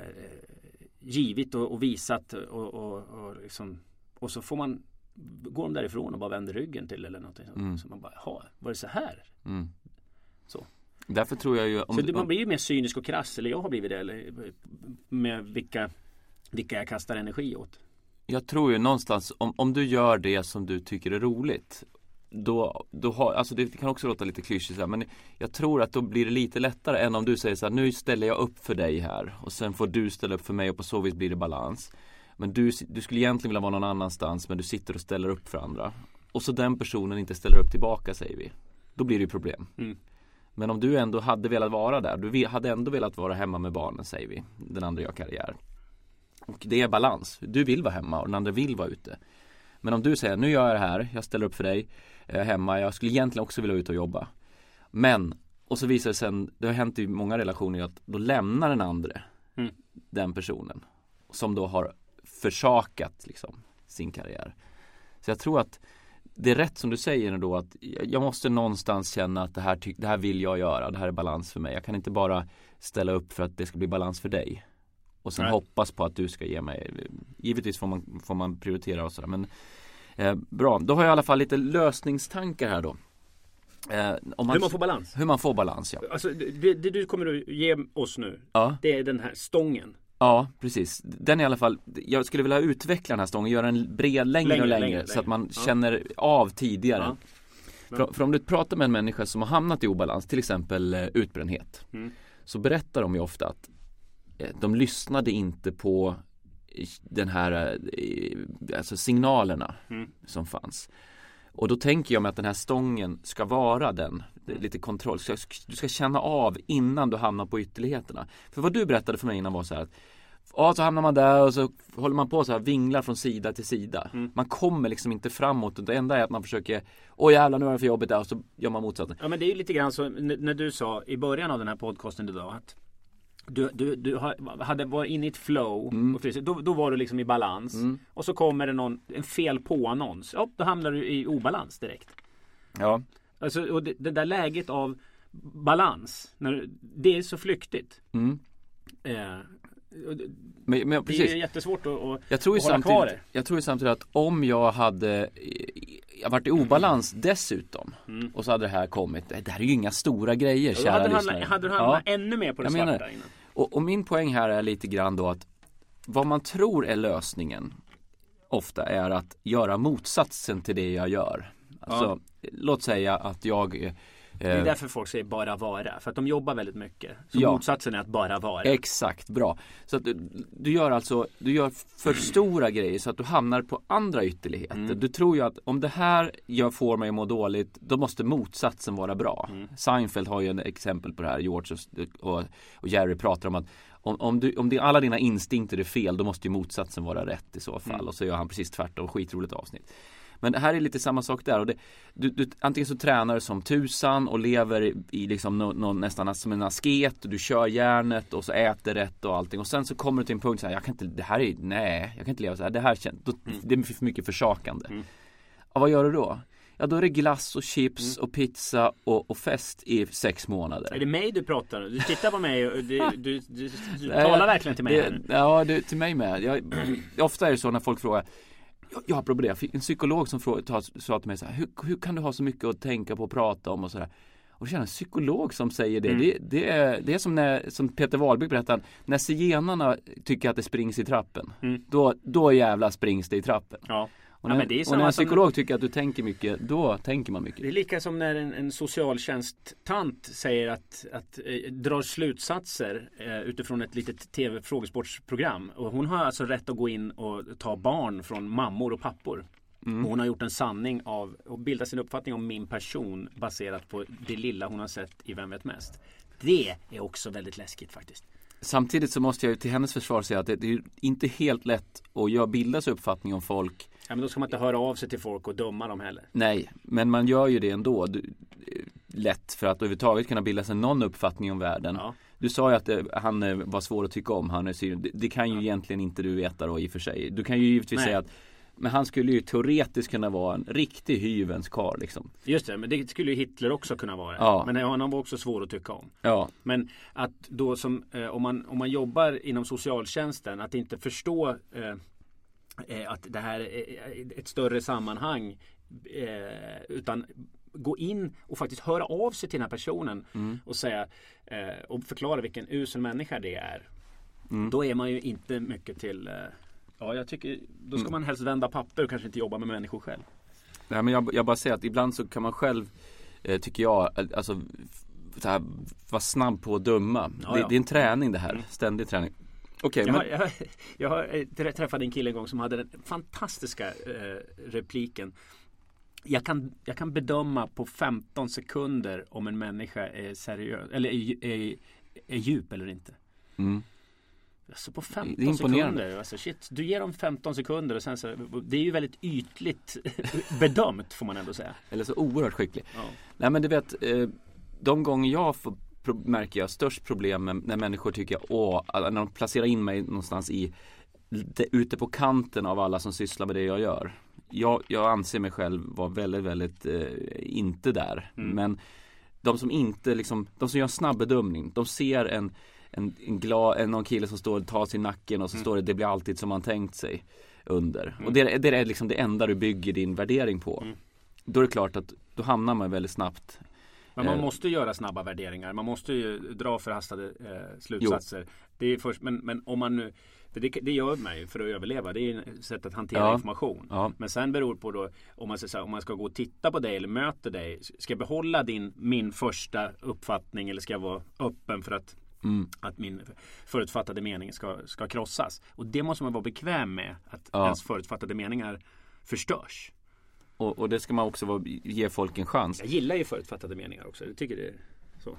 givit och, och visat och, och, liksom, och så får man gå de därifrån och bara vänder ryggen till eller någonting. Mm. Så man bara, jaha, var det så här? Mm. Så. Därför tror jag ju om, Så det, man blir ju mer cynisk och krass, eller jag har blivit det, eller, med vilka, vilka jag kastar energi åt. Jag tror ju någonstans om, om du gör det som du tycker är roligt då, då har, alltså det kan också låta lite klyschigt men jag tror att då blir det lite lättare än om du säger så här, nu ställer jag upp för dig här och sen får du ställa upp för mig och på så vis blir det balans. Men du, du skulle egentligen vilja vara någon annanstans men du sitter och ställer upp för andra. Och så den personen inte ställer upp tillbaka säger vi. Då blir det ju problem. Mm. Men om du ändå hade velat vara där, du hade ändå velat vara hemma med barnen säger vi. Den andra gör karriär. Och det är balans. Du vill vara hemma och den andra vill vara ute. Men om du säger, nu gör jag det här, jag ställer upp för dig, jag är hemma, jag skulle egentligen också vilja ut och jobba. Men, och så visar det sen, det har hänt i många relationer att då lämnar den andra Mm. den personen. Som då har försakat liksom sin karriär. Så jag tror att det är rätt som du säger då att jag måste någonstans känna att det här, det här vill jag göra, det här är balans för mig. Jag kan inte bara ställa upp för att det ska bli balans för dig. Och sen Nej. hoppas på att du ska ge mig, givetvis får man, får man prioritera och sådär men Eh, bra, då har jag i alla fall lite lösningstankar här då. Eh, man, hur man får balans? Hur man får balans ja. Alltså, det, det du kommer att ge oss nu, ja. det är den här stången. Ja, precis. Den i alla fall, jag skulle vilja utveckla den här stången, göra den bred längre, längre och längre, längre så att man ja. känner av tidigare. Ja. För, för, om du pratar med en människa som har hamnat i obalans, till exempel eh, utbrändhet. Mm. Så berättar de ju ofta att eh, de lyssnade inte på den här alltså signalerna mm. som fanns. Och då tänker jag mig att den här stången ska vara den, lite kontroll. Du ska känna av innan du hamnar på ytterligheterna. För vad du berättade för mig innan var så här att Ja, så hamnar man där och så håller man på så här vinglar från sida till sida. Mm. Man kommer liksom inte framåt. Det enda är att man försöker Åh jävlar nu är det för jobbigt där och så gör man motsatsen. Ja men det är ju lite grann så när du sa i början av den här podcasten idag att du, du, du hade varit inne i ett flow mm. och då, då var du liksom i balans. Mm. Och så kommer det någon, en fel på-annons. Ja, då hamnar du i obalans direkt. Ja. Alltså, och det, det där läget av balans, när, det är så flyktigt. Mm. Eh, men, men, det är jättesvårt att, att, jag tror att hålla kvar det. Jag tror ju samtidigt att om jag hade jag varit i obalans dessutom mm. och så hade det här kommit. Det här är ju inga stora grejer kära hade lyssnare. hade du hamnat ja. ännu mer på det jag svarta innan? Och, och, min poäng här är lite grann då att vad man tror är lösningen ofta är att göra motsatsen till det jag gör. Alltså, ja. Låt säga att jag det är eh, därför folk säger bara vara. För att de jobbar väldigt mycket. Så ja. motsatsen är att bara vara. Exakt, bra. Så att du, du gör alltså, du gör för stora grejer så att du hamnar på andra ytterligheter. Mm. Du tror ju att om det här jag får mig att må dåligt, då måste motsatsen vara bra. Mm. Seinfeld har ju en exempel på det här, George och, och, och Jerry pratar om att om, om, du, om det, alla dina instinkter är fel, då måste ju motsatsen vara rätt i så fall. Mm. Och så gör han precis tvärtom, skitroligt avsnitt. Men det här är lite samma sak där. Och det, du, du, antingen så tränar du som tusan och lever i, i liksom no, no, nästan som en asket. Och du kör järnet och så äter rätt och allting. Och sen så kommer du till en punkt så här, jag kan inte, det här är, nej, jag kan inte leva så här. Det här känns, då, mm. det är för mycket försakande. Mm. Ja, vad gör du då? Ja då är det glass och chips mm. och pizza och, och, fest i sex månader. Är det mig du pratar Du tittar på mig och du, du, du, du talar verkligen till mig det, här. Ja, du, till mig med. Jag, ofta är det så när folk frågar jag, jag har problem. En psykolog som frågade, sa till mig så här, hur, hur kan du ha så mycket att tänka på och prata om och sådär. Och känner en psykolog som säger det. Mm. Det, det, är, det är som när, som Peter Wahlbeck berättar, när zigenarna tycker att det springs i trappen. Mm. Då, då jävla springs det i trappen. Ja. Och när, ja, och när en psykolog tycker att du tänker mycket, då tänker man mycket. Det är lika som när en, en socialtjänsttant säger att, att eh, drar slutsatser eh, utifrån ett litet tv-frågesportsprogram. Och hon har alltså rätt att gå in och ta barn från mammor och pappor. Mm. Och hon har gjort en sanning av och bildat sin uppfattning om min person baserat på det lilla hon har sett i Vem vet mest. Det är också väldigt läskigt faktiskt. Samtidigt så måste jag till hennes försvar säga att det, det är inte helt lätt att bilda sig uppfattning om folk Ja, men då ska man inte höra av sig till folk och döma dem heller. Nej, men man gör ju det ändå. Du, lätt för att överhuvudtaget kunna bilda sig någon uppfattning om världen. Ja. Du sa ju att det, han eh, var svår att tycka om, han är syrian. Det, det, kan ju ja. egentligen inte du veta då i och för sig. Du kan ju givetvis Nej. säga att men han skulle ju teoretiskt kunna vara en riktig hyvens karl liksom. Just det, men det skulle ju Hitler också kunna vara. Ja. Men han var också svår att tycka om. Ja. Men att då som, eh, om, man, om man jobbar inom socialtjänsten, att inte förstå eh, Eh, att det här är ett större sammanhang. Eh, utan gå in och faktiskt höra av sig till den här personen mm. och säga eh, och förklara vilken usel människa det är. Mm. Då är man ju inte mycket till Ja, jag tycker då ska mm. man helst vända papper och kanske inte jobba med människor själv. Nej, men jag, jag bara säger att ibland så kan man själv tycker jag, alltså vara snabb på att döma. Ja, det, ja. det, är en träning det här, mm. ständig träning. Okay, jag, men... jag, jag, jag träffade en kille en gång som hade den fantastiska eh, repliken. Jag kan, jag kan bedöma på 15 sekunder om en människa är seriös eller är, är, är djup eller inte. Mm. Alltså på 15 sekunder. Alltså shit, du ger dem 15 sekunder och sen så Det är ju väldigt ytligt bedömt får man ändå säga. Eller så oerhört skicklig. Ja. Nej men du vet eh, De gånger jag får märker jag störst problem med när människor tycker, åh, när de placerar in mig någonstans i ute på kanten av alla som sysslar med det jag gör. Jag, jag anser mig själv vara väldigt, väldigt eh, inte där. Mm. Men de som inte liksom, de som gör snabb bedömning, de ser en en, en glad, en, någon kille som står och tar sig i nacken och så står det det blir alltid som man tänkt sig under. Och det, det är liksom det enda du bygger din värdering på. Då är det klart att då hamnar man väldigt snabbt Men man Eh. måste göra snabba värderingar. Man måste ju dra förhastade eh, slutsatser. Det är först, men, men om man nu det, det gör man ju för att överleva. Det är ett sätt att hantera Ja. information. Ja. Men sen beror det på då om man, ska, säga, om man ska gå och titta på dig eller möter dig. Ska jag behålla din, min första uppfattning eller ska jag vara öppen för att, Mm. att min förutfattade mening ska, ska krossas? Och det måste man vara bekväm med. Att Ja. ens förutfattade meningar förstörs. Och, och det ska man också vara, ge folk en chans. Jag gillar ju förutfattade meningar också. Jag tycker det är så.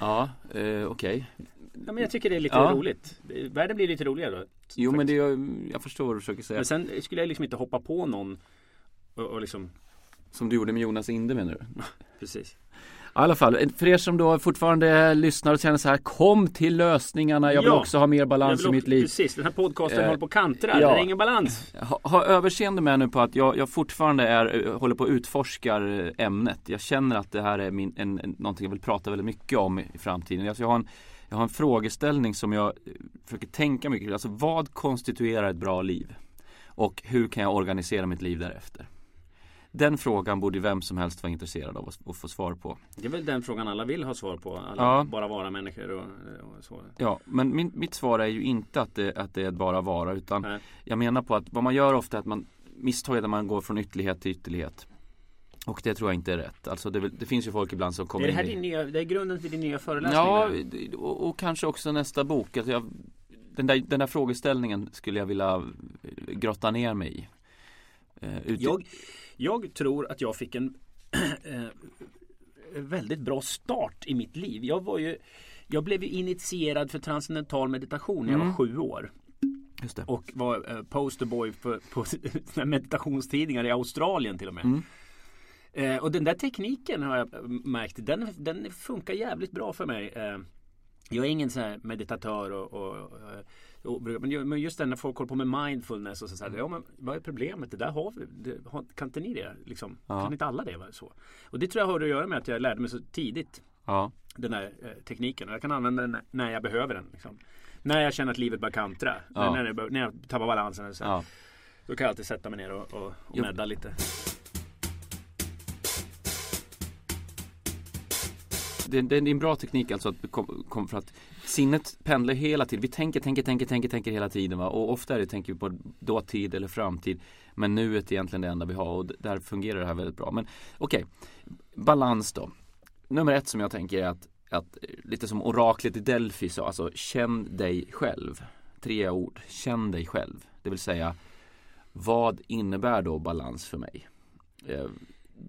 Ja, eh, okej. Ja, men jag tycker det är lite Ja. roligt. Världen blir lite roligare då. Jo men det är, jag förstår vad du försöker säga. Men sen skulle jag liksom inte hoppa på någon och, och liksom Som du gjorde med Jonas Inde menar du? Precis. I alla fall, för er som då fortfarande lyssnar och känner så här Kom till lösningarna, jag vill Ja. också ha mer balans i mitt liv Precis, den här podcasten Eh, håller på att kantra. ja. Det är ingen balans. ha, ha överseende med nu på att jag, jag fortfarande är, eh, håller på att utforskar eh, ämnet Jag känner att det här är min, en, en, någonting jag vill prata väldigt mycket om i, i framtiden alltså jag, har en, jag har en frågeställning som jag eh, försöker tänka mycket kring. Alltså vad konstituerar ett bra liv? Och hur kan jag organisera mitt liv därefter? Den frågan borde vem som helst vara intresserad av att, få svar på Det är väl den frågan alla vill ha svar på. Alla Ja. bara vara människor och, och så. Ja, men min, mitt svar är ju inte att det, att det är bara vara utan Nej. jag menar på att vad man gör ofta är att man misstaget när man går från ytterlighet till ytterlighet. Och det tror jag inte är rätt. Alltså det, det finns ju folk ibland som kommer det här in din i... nya, det är grunden till din nya föreläsning? Ja, och, och kanske också nästa bok. Alltså jag, den, där, den där frågeställningen skulle jag vilja grotta ner mig i. Eh, ut- jag, jag tror att jag fick en eh, väldigt bra start i mitt liv. Jag var ju jag blev ju initierad för transcendental meditation när jag Mm. var sju år. Och var eh, posterboy på här meditationstidningar i Australien till och med. Mm. Eh, och den där tekniken har jag märkt, den, den funkar jävligt bra för mig. Eh, jag är ingen sån meditatör och, och, och men ju- men just den när folk håller på med mindfulness och så, så här, ja men vad är problemet? Det där har vi, det, har, kan inte ni det? Liksom? Ja. Kan inte alla det? Så. Och det tror jag har att göra med att jag lärde mig så tidigt Ja. den här eh, tekniken. Och jag kan använda den när jag behöver den. Liksom. När jag känner att livet börjar kantra. Ja. När, jag, när jag tappar balansen. Så, ja. Då kan jag alltid sätta mig ner och, och, och medda lite. Det, det är en bra teknik alltså att, kom, kom för att sinnet pendlar hela tiden. Vi tänker, tänker, tänker, tänker, tänker hela tiden va? och ofta är det tänker vi på dåtid eller framtid. Men nuet är egentligen det enda vi har och där fungerar det här väldigt bra. Men okej, balans då. Nummer ett som jag tänker är att, att eh, lite som oraklet i Delphi sa, alltså känn dig själv. Tre ord, känn dig själv. Det vill säga vad innebär då balans för mig? Eh,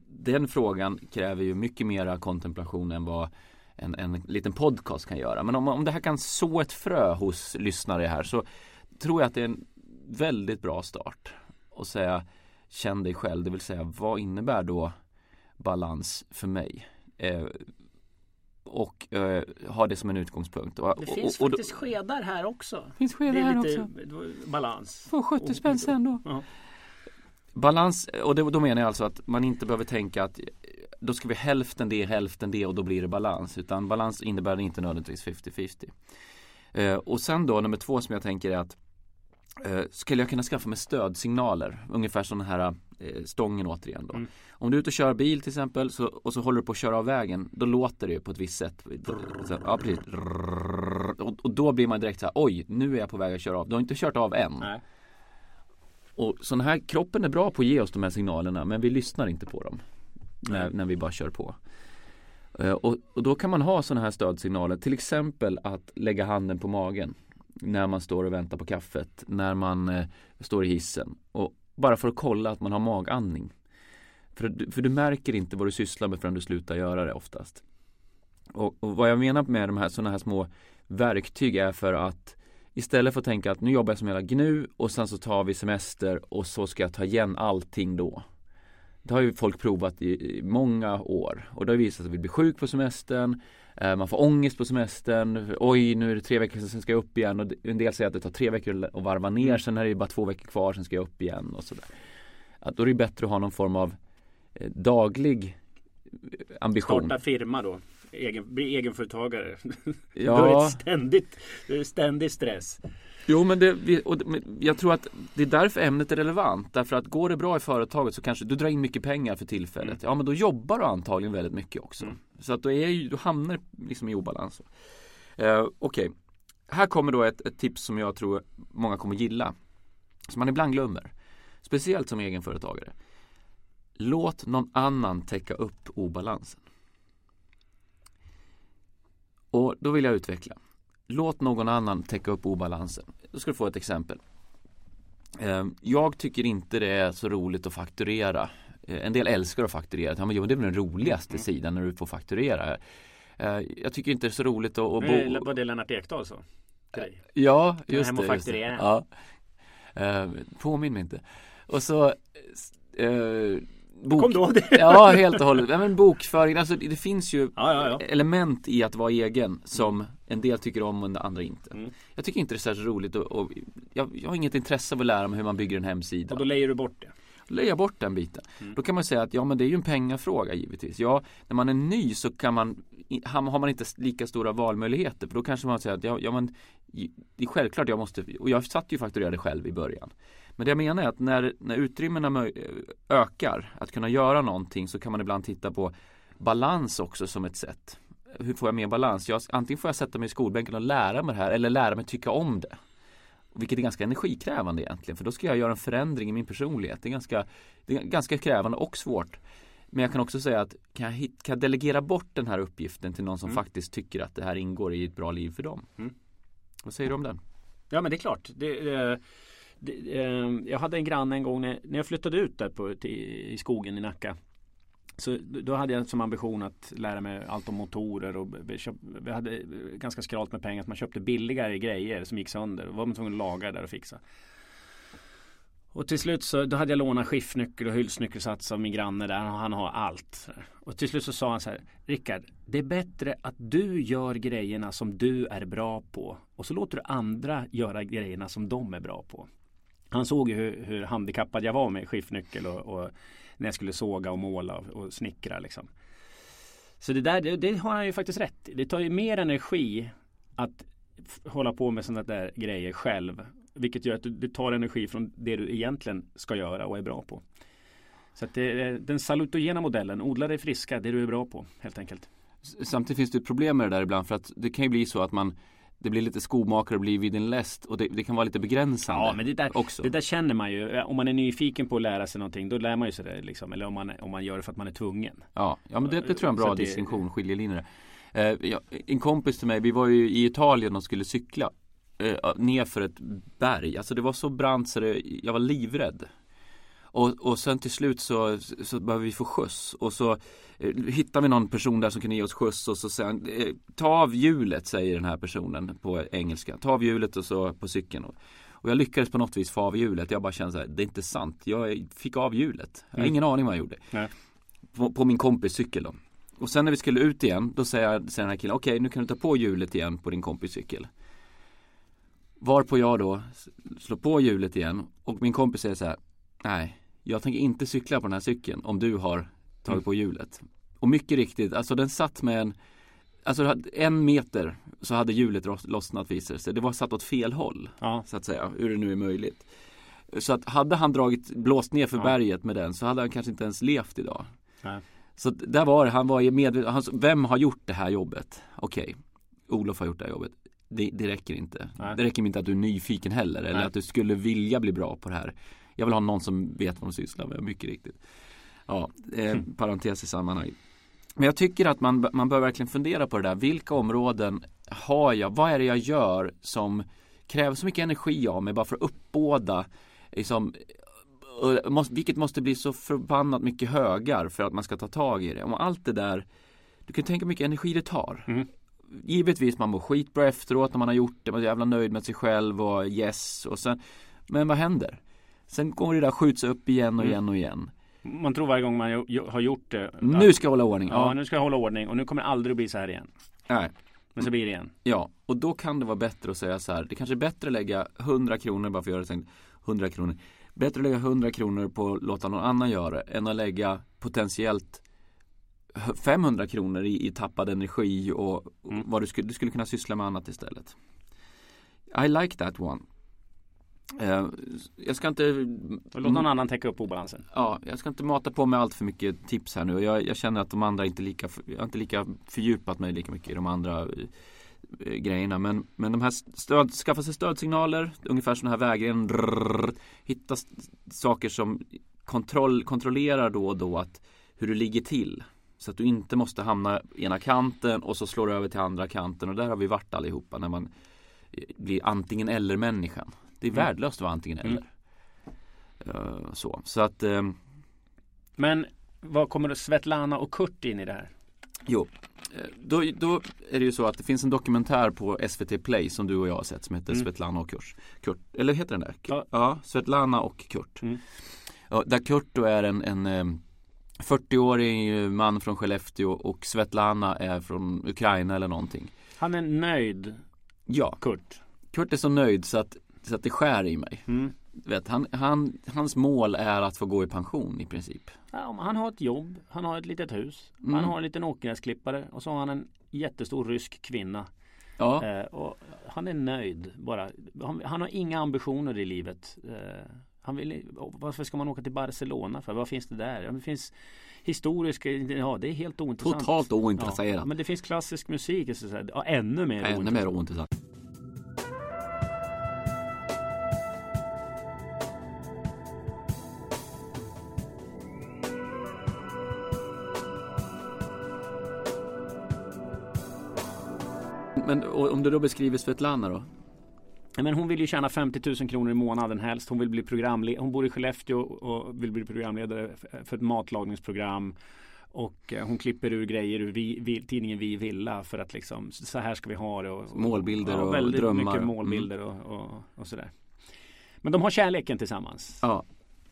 den frågan kräver ju mycket mera kontemplation än vad en, en liten podcast kan göra. Men om, om det här kan så ett frö hos lyssnare här så tror jag att det är en väldigt bra start. Och säga känn dig själv, det vill säga vad innebär då balans för mig? Eh, och eh, ha det som en utgångspunkt. Och, Det finns och, och, faktiskt skedar här också. finns Det skedar är här lite också. balans. Får 70 spänn sen då. Ja. Balans, och det, då menar jag alltså att man inte behöver tänka att då ska vi hälften det, hälften det och då blir det balans. Utan balans innebär inte nödvändigtvis 50-50. Eh, och sen då nummer två som jag tänker är att eh, skulle jag kunna skaffa mig stödsignaler? Ungefär som den här eh, stången återigen då. Mm. Om du är ute och kör bil till exempel så, och så håller du på att köra av vägen. Då låter det ju på ett visst sätt. Ja, precis. Och, och då blir man direkt så här, oj, nu är jag på väg att köra av. Du har inte kört av än. Nej. Och sån här, kroppen är bra på att ge oss de här signalerna men vi lyssnar inte på dem. När, när vi bara kör på. Eh, och, och då kan man ha sådana här stödsignaler. Till exempel att lägga handen på magen. När man står och väntar på kaffet. När man eh, står i hissen. Och bara för att kolla att man har magandning. För, du- för du märker inte vad du sysslar med förrän du slutar göra det oftast. Och, och vad jag menar med de här sådana här små verktyg är för att Istället för att tänka att nu jobbar jag som hela gnu och sen så tar vi semester och så ska jag ta igen allting då. Det har ju folk provat i, i många år och det har visat sig att vi blir sjuk på semestern eh, Man får ångest på semestern Oj nu är det tre veckor sen ska jag upp igen och en del säger att det tar tre veckor att varva ner sen är det bara två veckor kvar sen ska jag upp igen och sådär. Att då är det bättre att ha någon form av eh, daglig eh, ambition. Starta firma då. Egen, bli egenföretagare. Ja. Då är det ständigt, ständig stress. Jo men, det, och, jag tror att det är därför ämnet är relevant. Därför att går det bra i företaget så kanske du drar in mycket pengar för tillfället. Ja men då jobbar du antagligen väldigt mycket också. Så att då, är du hamnar liksom i obalans. Eh, Okej, här kommer då ett, ett tips som jag tror många kommer gilla. Som man ibland glömmer. Speciellt som egenföretagare. Låt någon annan täcka upp obalansen. Och då vill jag utveckla. Låt någon annan täcka upp obalansen. Då ska du få ett exempel. Eh, Jag tycker inte det är så roligt att fakturera. Eh, En del älskar att fakturera. Ja, men jo, det är väl den roligaste sidan när du får fakturera. Eh, Jag tycker inte det är så roligt att, att Eh, bo... Vad det Lennart till dig. Ja, just hem det. just det. Ja. Påminn mig inte. Och så bok... Kom då det. Ja, helt och hållet. Men bokföring, alltså det finns ju Ja, ja, ja. element i att vara egen som en del tycker om och andra inte. Mm. Jag tycker inte det är särskilt roligt och, och jag, jag har inget intresse av att lära mig hur man bygger en hemsida. Och då lejer du bort det. Leja bort den biten. Mm. Då kan man säga att ja men det är ju en pengafråga givetvis. Ja, när man är ny så kan man har man inte lika stora valmöjligheter för då kanske man säger att ja, ja men det är självklart jag måste och jag satt ju fakturerade själv i början. Men det jag menar är att när, när utrymmena ökar att kunna göra någonting så kan man ibland titta på balans också som ett sätt. Hur får jag mer balans? Jag, antingen får jag sätta mig i skolbänken och lära mig det här eller lära mig tycka om det. Vilket är ganska energikrävande egentligen för då ska jag göra en förändring i min personlighet. Det är ganska, det är ganska krävande och svårt. Men jag kan också säga att kan jag, hit, kan jag delegera bort den här uppgiften till någon som faktiskt tycker att det här ingår i ett bra liv för dem? Mm. Vad säger du om den? Ja men det är klart. Det, eh, det, eh, jag hade en granne en gång när, när jag flyttade ut där på, till, i skogen i Nacka. Så då hade jag som ambition att lära mig allt om motorer och vi, hade ganska skralt med pengar. Så man köpte billigare grejer som gick sönder. Då var man tvungen att laga där och fixa. Och till slut så då hade jag lånat skiftnyckel och hylsnyckelsats av min granne där. och Han har allt. Och till slut så sa han så här. Rickard, det är bättre att du gör grejerna som du är bra på. Och så låter du andra göra grejerna som de är bra på. Han såg ju hur, hur handikappad jag var med skiftnyckel och, och när jag skulle såga och måla och, och snickra liksom. Så det där, det, det har han ju faktiskt rätt i. Det tar ju mer energi att hålla på med sådana där grejer själv. Vilket gör att du, du tar energi från det du egentligen ska göra och är bra på. Så att det är den salutogena modellen, odla dig friska, det du är bra på helt enkelt. Samtidigt finns det problem med det där ibland för att det kan ju bli så att man det blir lite skomakare och blir vid en läst och det, det kan vara lite begränsande Ja men det där, också. det där känner man ju. Om man är nyfiken på att lära sig någonting då lär man ju sig det liksom. Eller om man, om man gör det för att man är tvungen. Ja, ja men det, det tror jag är en bra distinktion, skiljelinjer. Eh, ja, en kompis till mig, vi var ju i Italien och skulle cykla eh, ner för ett berg. Alltså det var så brant så det, jag var livrädd. Och, och sen till slut så, så behöver vi få skjuts och så eh, hittar vi någon person där som kan ge oss skjuts och så säger han, eh, ta av hjulet säger den här personen på engelska. Ta av hjulet och så på cykeln. Och, och jag lyckades på något vis få av hjulet. Jag bara kände så här, det är inte sant. Jag fick av hjulet. Jag har ingen aning vad jag gjorde. På, på min kompis cykel då. Och sen när vi skulle ut igen, då säger, jag, säger den här killen, okej nu kan du ta på hjulet igen på din kompis cykel. Varpå jag då slår på hjulet igen och min kompis säger så här, nej, jag tänker inte cykla på den här cykeln om du har tagit på hjulet. Och mycket riktigt, alltså den satt med en Alltså en meter så hade hjulet lossnat visade sig. Det var satt åt fel håll Ja. så att säga, hur det nu är möjligt. Så att hade han dragit, blåst ner för Ja. berget med den så hade han kanske inte ens levt idag. Nej. Så där var det, han var medveten, vem har gjort det här jobbet? Okej, Olof har gjort det här jobbet. Det, det räcker inte. Nej. Det räcker inte att du är nyfiken heller eller Nej. att du skulle vilja bli bra på det här. Jag vill ha någon som vet vad de sysslar med, mycket riktigt. Ja, eh, parentes i sammanhanget. Men jag tycker att man, man bör verkligen fundera på det där. Vilka områden har jag? Vad är det jag gör som kräver så mycket energi av mig bara för att uppbåda liksom, och måste, vilket måste bli så förbannat mycket högar för att man ska ta tag i det. Om allt det där Du kan tänka hur mycket energi det tar. Mm. Givetvis man mår skitbra efteråt när man har gjort det. Man är jävla nöjd med sig själv och yes och sen Men vad händer? Sen går det där skjuts upp igen och Mm. igen och igen. Man tror varje gång man har gjort det. Nu ska jag hålla ordning. Ja, Ja, nu ska jag hålla ordning och nu kommer det aldrig att bli så här igen. nej. Men så blir det igen. Ja, och då kan det vara bättre att säga så här. Det kanske är bättre att lägga 100 kronor bara för att göra det sen. 100 kronor. Bättre att lägga 100 kronor på att låta någon annan göra det än att lägga potentiellt 500 kronor i, i tappad energi och, och Mm. vad du skulle, du skulle kunna syssla med annat istället. I like that one. Eh, jag ska inte Låt någon annan täcka upp obalansen. Ja, jag ska inte mata på med allt för mycket tips här nu. Jag, jag känner att de andra inte lika, jag har inte lika fördjupat mig lika mycket i de andra eh, grejerna. Men, men de här stöd, skaffa sig stödsignaler, ungefär sådana här vägren. Hitta saker som kontroll, kontrollerar då och då att hur du ligger till. Så att du inte måste hamna ena kanten och så slår du över till andra kanten. Och där har vi varit allihopa när man eh, blir antingen eller människan. Det är Mm. värdelöst att vara antingen Mm. eller. Eh, så. så att ehm, Men vad kommer Svetlana och Kurt in i det här? Jo, eh, då, då är det ju så att det finns en dokumentär på SVT Play som du och jag har sett som heter Mm. Svetlana och Kurt. Kurt. Eller heter den där? Ja. ja Svetlana och Kurt. Mm. Ja, där Kurt då är en, en eh, 40-årig man från Skellefteå och Svetlana är från Ukraina eller någonting. Han är nöjd, Ja, Kurt. Kurt är så nöjd så att, så att det skär i mig. Mm. Vet, han, han, hans mål är att få gå i pension i princip. Ja, han har ett jobb, han har ett litet hus, Mm. han har en liten åkgräsklippare och så har han en jättestor rysk kvinna. Ja, Eh, och han är nöjd bara. Han, han har inga ambitioner i livet. Eh, han vill, varför ska man åka till Barcelona för? Vad finns det där? Det finns historiska, ja det är helt ointressant. totalt ointresserad. Ja, men det finns klassisk musik, så här, ja, ännu mer Ännu mer ointressant. Men om du då beskriver Svetlana då? Men hon vill ju tjäna 50 000 kronor i månaden helst. Hon vill bli programledare. Hon bor i Skellefteå och vill bli programledare för ett matlagningsprogram. Och eh, hon klipper ur grejer ur vi, vi, tidningen Vi Villa för att liksom så här ska vi ha det. Och, och, Målbilder och väldigt drömmar. Mm. mycket målbilder och, och, och sådär. Men de har kärleken tillsammans. Ja.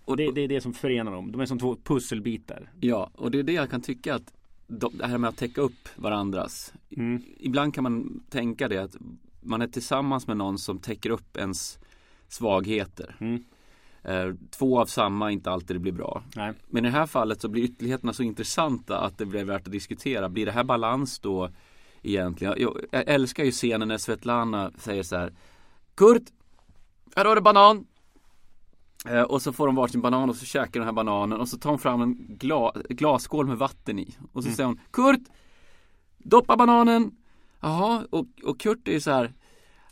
Och, Det, det är det som förenar dem. De är som två pusselbitar. ja, och det är det jag kan tycka att de, det här med att täcka upp varandras. Mm. Ibland kan man tänka det att man är tillsammans med någon som täcker upp ens svagheter. Mm. Eh, Två av samma inte alltid blir bra. Nej. Men i det här fallet så blir ytterligheterna så intressanta att det blir värt att diskutera. Blir det här balans då egentligen? Jag, jag älskar ju scenen när Svetlana säger så här Kurt, här har du banan. Eh, och så får de varsin banan och så käkar de den här bananen och så tar hon fram en gla, glasskål med vatten i. Och så Mm. säger hon Kurt, doppa bananen. Jaha, och, och Kurt är ju så här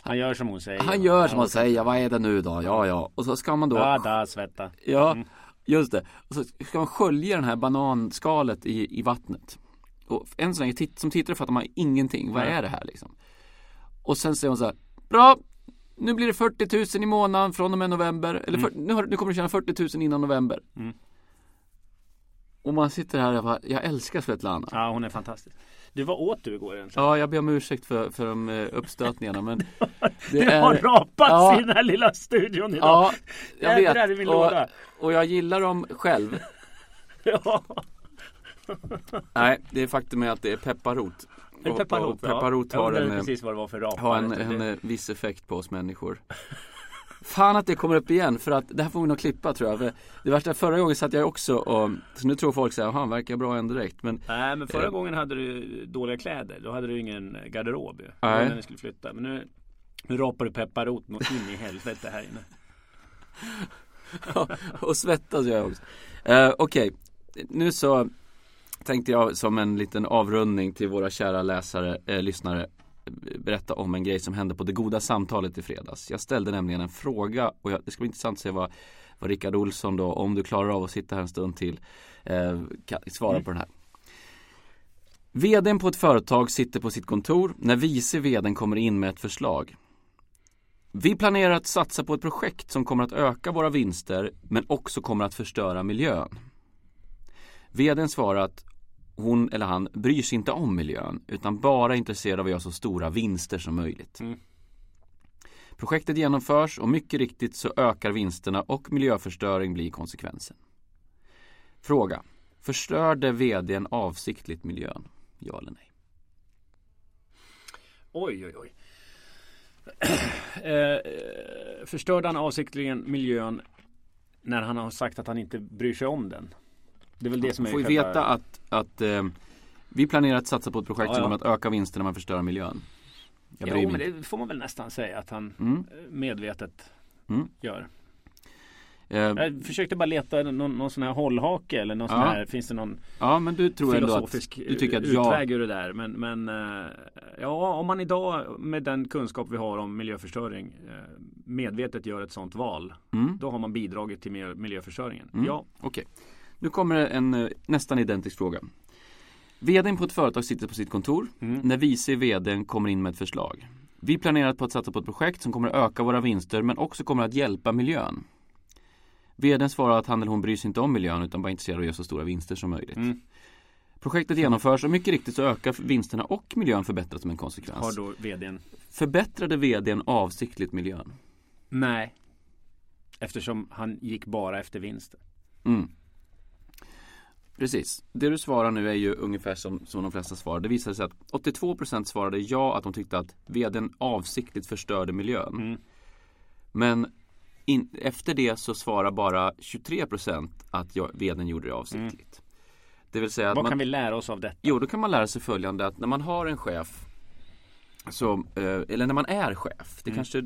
Han gör som hon säger. Han gör som han säger, vad är det nu då? Ja, ja. Och så ska man då Ja, da, svetta. Ja, Mm. just det. Och så ska man skölja den här bananskalet i, i vattnet. Och än så länge, titt, som tittare fattar man ingenting. Vad är det här liksom? Och sen säger hon så här, bra, nu blir det 40 000 i månaden från och med november. Eller Mm. för, nu, har, nu kommer du tjäna 40 000 innan november. Mm. Och man sitter här och bara, jag älskar Svetlana. Ja, hon är fantastisk. Du, vad åt du igår egentligen? Ja, jag ber om ursäkt för, för de eh, uppstötningarna men Det, har rapats Ja. i den här lilla studion idag. Ja, jag vet. min Och, låda. och jag gillar dem själv. Ja. Nej, det är faktum är att det är pepparrot. En Och- pepparrot, och pepparot ja. har en, eh, precis vad det var för rap. har en, en eh, viss effekt på oss människor. Fan att det kommer upp igen för att det här får vi nog klippa tror jag. För det värsta förra gången satt jag också och så nu tror folk säger han verkar bra en direkt. Men Nej men förra Eh. gången hade du dåliga kläder. Då hade du ingen garderob ju. Nej. När ni skulle flytta. Men nu, nu rapar du pepparrot in i helvete här inne. och svettas jag också. Eh, Okej, nu så tänkte jag som en liten avrundning till våra kära läsare, eh, lyssnare berätta om en grej som hände på det goda samtalet i fredags. Jag ställde nämligen en fråga och jag, det ska bli intressant att se vad, vad Rickard Olsson då, om du klarar av att sitta här en stund till, eh, kan svara Mm. på den här. VDn på ett företag sitter på sitt kontor när vice VDn kommer in med ett förslag. Vi planerar att satsa på ett projekt som kommer att öka våra vinster men också kommer att förstöra miljön. VDn svarar att hon eller han bryr sig inte om miljön utan bara är intresserad av att göra så stora vinster som möjligt. Mm. Projektet genomförs och mycket riktigt så ökar vinsterna och miljöförstöring blir konsekvensen. Fråga. Förstörde VDn avsiktligt miljön? Ja eller nej? Oj oj oj. eh, förstörde han avsiktligen miljön när han har sagt att han inte bryr sig om den? Det är väl det som är får själva- veta att, att eh, Vi planerar att satsa på ett projekt Ja, som kommer att öka vinsterna när man förstör miljön. Jag Jo, men det får man väl nästan säga att han Mm. eh, medvetet Mm. gör. Eh, Jag försökte bara leta någon, någon sån här hållhake eller någon sån Ja. här, finns det någon ja, men du tror ändå att filosofisk du tycker att jag utväg ur det där. Men, men eh, ja, om man idag med den kunskap vi har om miljöförstöring eh, medvetet gör ett sånt val. Mm. Då har man bidragit till miljö- miljöförstöringen. Mm. Ja, Okej. Nu kommer en eh, nästan identisk fråga. VDn på ett företag sitter på sitt kontor Mm. när vice VDn kommer in med ett förslag. Vi planerar på att satsa på ett projekt som kommer att öka våra vinster men också kommer att hjälpa miljön. VDn svarar att han eller hon bryr sig inte om miljön utan bara är intresserad av att göra så stora vinster som möjligt. Mm. Projektet genomförs och mycket riktigt så ökar vinsterna och miljön förbättras som en konsekvens. har då vdn Förbättrade VDn avsiktligt miljön? Nej. Eftersom han gick bara efter vinsten. Mm. Precis. Det du svarar nu är ju ungefär som, som de flesta svarar. Det visade sig att 82% svarade ja att de tyckte att vdn avsiktligt förstörde miljön. Mm. Men in, efter det så svarar bara 23% att jag, vdn gjorde det avsiktligt. Det vill säga att Vad man, kan vi lära oss av detta? Jo, då kan man lära sig följande att när man har en chef så, eh, eller när man är chef, det Mm. kanske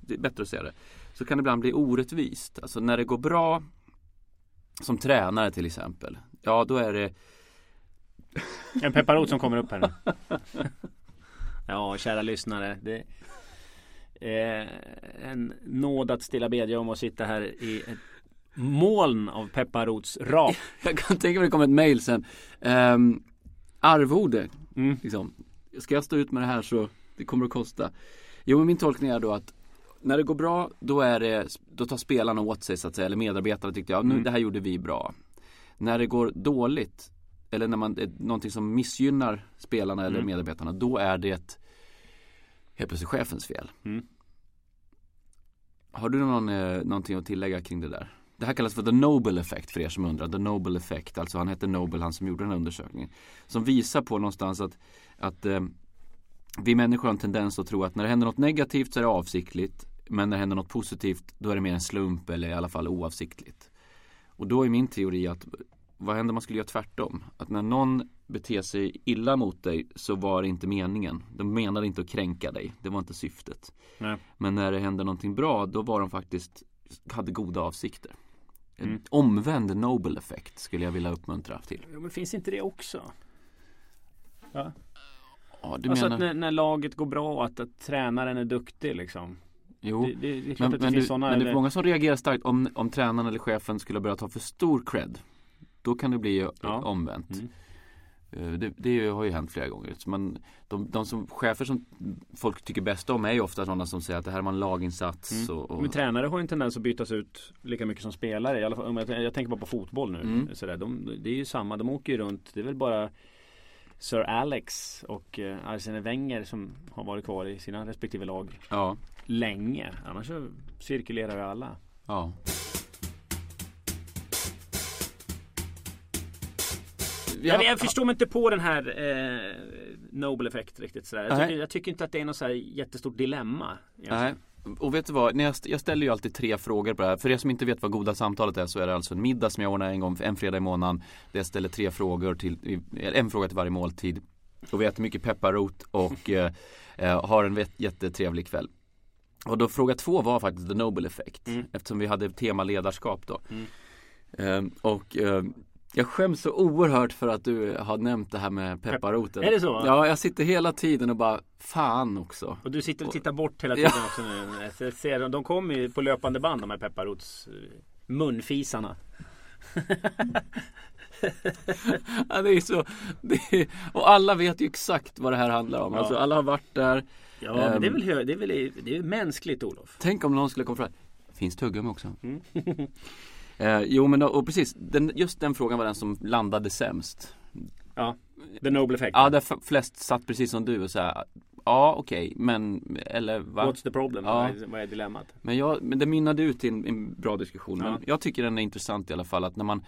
det är bättre att säga det. Så kan det ibland bli orättvist. Alltså när det går bra som tränare till exempel. Ja, då är det En pepparrot som kommer upp här nu. Ja, kära lyssnare. Det är en nåd att stilla bedja om att sitta här i ett moln av pepparrotsrap. Jag kan tänka mig att det kommer ett mail sen. Um, arvode, Mm. liksom. Ska jag stå ut med det här så det kommer att kosta. Jo, men min tolkning är då att när det går bra, då, är det, då tar spelarna åt sig så att säga, eller medarbetarna tyckte jag, nu Mm. det här gjorde vi bra. När det går dåligt, eller när man, någonting som missgynnar spelarna eller Mm. medarbetarna, då är det helt plötsligt chefens fel. Mm. Har du någon, eh, någonting att tillägga kring det där? Det här kallas för the Nobel effect för er som undrar. The Nobel effect, alltså han hette Nobel, han som gjorde den här undersökningen. Som visar på någonstans att, att eh, vi människor har en tendens att tro att när det händer något negativt så är det avsiktligt. Men när det händer något positivt då är det mer en slump eller i alla fall oavsiktligt. Och då är min teori att vad händer om man skulle göra tvärtom? Att när någon beter sig illa mot dig så var det inte meningen. De menade inte att kränka dig. Det var inte syftet. Nej. Men när det hände någonting bra då var de faktiskt hade goda avsikter. En Mm. omvänd Nobel effekt skulle jag vilja uppmuntra till. Men finns inte det också? Ja. Ja, du alltså menar... att när, när laget går bra och att, att tränaren är duktig liksom. Jo. Det, det, det Men, det men, finns du, sådana. men det är många som reagerar starkt om, om tränaren eller chefen skulle börja ta för stor cred. Då kan det bli eh, Ja. omvänt. Mm. Eh, Det, det har ju hänt flera gånger. Man, de, de som, chefer som folk tycker bäst om är ju ofta sådana som säger att det här var en laginsats. Mm. Och, och, Men tränare har ju en tendens att bytas ut lika mycket som spelare. I alla fall, jag, jag tänker bara på fotboll nu. Mm. Sådär. De, det är ju samma, de åker ju runt. Det är väl bara Sir Alex och eh, Arsene Wenger som har varit kvar i sina respektive lag ja, länge. Annars så cirkulerar ju alla. ja. Jag, jag förstår mig inte på den här eh, Nobel effekt riktigt sådär. Jag tycker, jag tycker inte att det är något så här jättestort dilemma. Nej. Och vet du vad, jag, st- jag ställer ju alltid tre frågor på det här. För er som inte vet vad goda samtalet är så är det alltså en middag som jag ordnar en gång, en fredag i månaden. Där jag ställer tre frågor till, en fråga till varje måltid. Och vi äter mycket pepparrot och eh, eh, har en jättetrevlig kväll. Och då fråga två var faktiskt the Nobel effect. Mm. Eftersom vi hade tema ledarskap då. Mm. Eh, och eh, jag skäms så oerhört för att du har nämnt det här med pepparroten. Är det så? Ja, jag sitter hela tiden och bara, fan också. Och du sitter och tittar bort hela tiden Ja. också nu. Jag ser, de kommer ju på löpande band de här pepparrots eh, munfisarna. Ja, det är så, det är, och alla vet ju exakt vad det här handlar om. Ja. Alltså alla har varit där. Ja, men det är Ehm. väl, hö- det är väl det är mänskligt Olof. Tänk om någon skulle komma fram. Finns tuggummi också? Mm. eh, jo men och precis, den, just den frågan var den som landade sämst. Ja, the Nobel effect. Ja, där flest satt precis som du och sa Ja okej, men eller va? What's the problem? Ja. Vad, är, vad är dilemmat? Men, jag, men det mynnade ut i en, en bra diskussion. Ja. Men jag tycker den är intressant i alla fall att när man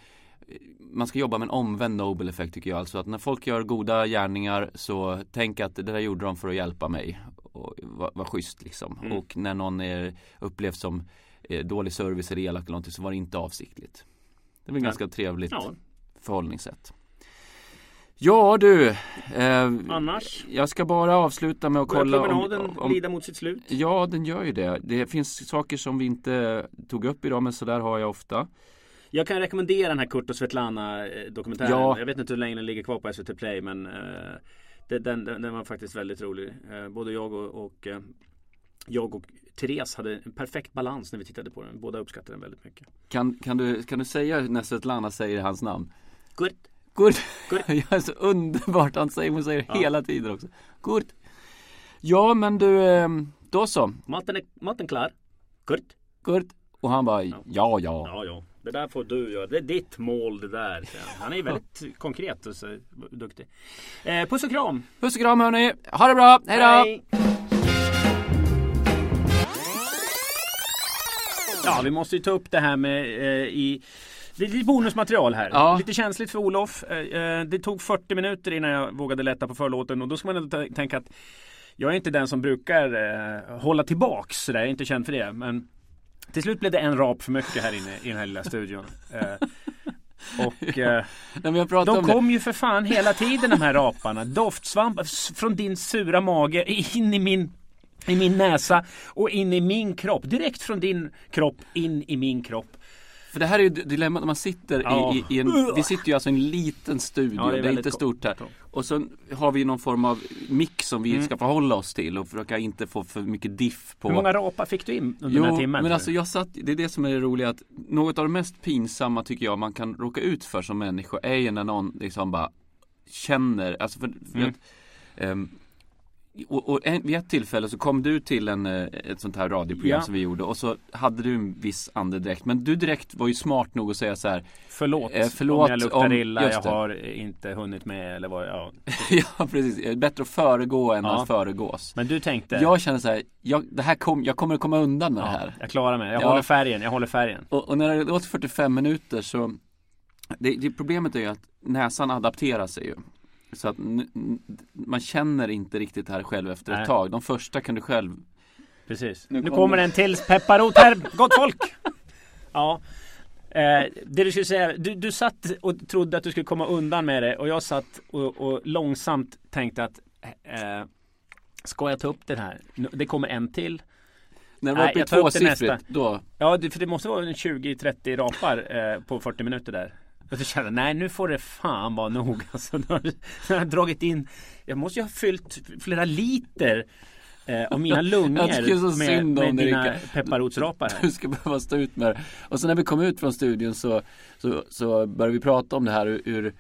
man ska jobba med en omvänd Nobel effekt tycker jag. Alltså att när folk gör goda gärningar så tänk att det där gjorde de för att hjälpa mig. Och var, var schysst liksom. Mm. Och när någon är, upplevs som eh, dålig service eller elak eller någonting så var det inte avsiktligt. Det väl Ja. ganska trevligt Ja. förhållningssätt. Ja du. Eh, Annars? jag ska bara avsluta med att Börjar kolla promenaden om, om lida mot sitt slut? Ja, den gör ju det. Det finns saker som vi inte tog upp idag, men så där har jag ofta. Jag kan rekommendera den här Kurt och Svetlana eh, dokumentären. Ja. Jag vet inte hur länge den ligger kvar på SVT Play men eh, det- den, den, var faktiskt väldigt rolig. Eh, både jag och, och eh, jag och Therese hade en perfekt balans när vi tittade på den. Båda uppskattade den väldigt mycket. Kan, kan, du, kan du säga när Svetlana säger hans namn? Kurt. Kurt. Kurt. ja, så underbart. Han säger, hon säger Ja. hela tiden också. Kurt. Ja, men du, eh, då så. Maten är maten klar. Kurt. Kurt. Och han bara, ja, ja. Ja, ja. Det där får du göra. Det är ditt mål det där. han. Är väldigt konkret och så duktig. Eh, puss och kram. Puss och kram hörni. Ha det bra. Hej då. Ja, vi måste ju ta upp det här med eh, i det är lite bonusmaterial här. Ja. Lite känsligt för Olof. Eh, eh, det tog 40 minuter innan jag vågade lätta på förlåten och då ska man ändå tänka att jag är inte den som brukar eh, hålla tillbaks sådär. Jag är inte känd för det. Men till slut blev det en rap för mycket här inne i den här lilla studion. Eh, och eh, jag pratar de om det. kom ju för fan hela tiden de här raparna. Doftsvamp från din sura mage in i min i min näsa och in i min kropp. Direkt från din kropp in i min kropp. För det här är ju dilemmat när man sitter Ja. i, i, en, vi sitter ju alltså i en liten studio, Ja, det är det är, inte stort här. Och så har vi någon form av mix som vi Mm. ska förhålla oss till och försöka inte få för mycket diff på Hur många rapar fick du in under den här Jo, timmen? men alltså jag satt, det är det som är det roliga att något av det mest pinsamma tycker jag man kan råka ut för som människa är ju när någon liksom bara känner, alltså för, för Mm. att, ehm, och, och en, vid ett tillfälle så kom du till en, eh, ett sånt här radioprogram Ja. som vi gjorde och så hade du en viss andedräkt men du direkt var ju smart nog att säga så här Förlåt, Eh, förlåt om jag luktar om- illa, jag det. har inte hunnit med eller vad, ja. Ja precis, det är bättre att föregå än Ja. att föregås Men du tänkte, Jag känner så här, jag, det här kom, jag kommer att komma undan med det ja, här jag klarar mig, jag Ja. håller färgen, jag håller färgen. Och, och när det gått 45 minuter så det, det Problemet är ju att näsan adapterar sig ju Så att man känner inte riktigt det här själv efter ett Nej. tag De första kan du själv Precis. Nu Nu, kommer- kommer en till pepparrot här, gott folk! Ja. Eh, det du skulle säga, du, du satt och trodde att du skulle komma undan med det och jag satt och, och långsamt tänkte att eh, Ska jag ta upp den här? Det kommer en till. När det var uppe i tvåsiffrigt då Ja, för det måste vara en 20-30 rapar eh, på 40 minuter där. Och så kände jag, nej nu får det fan vara nog. Alltså, nu har nu har jag dragit in, jag måste ju ha fyllt flera liter eh, av mina Jag tycker så lungor med, synd om med dig, dina pepparrotsrapar du ska behöva stå ut med det Och sen när vi kom ut från studion så, så, så började vi prata om det här ur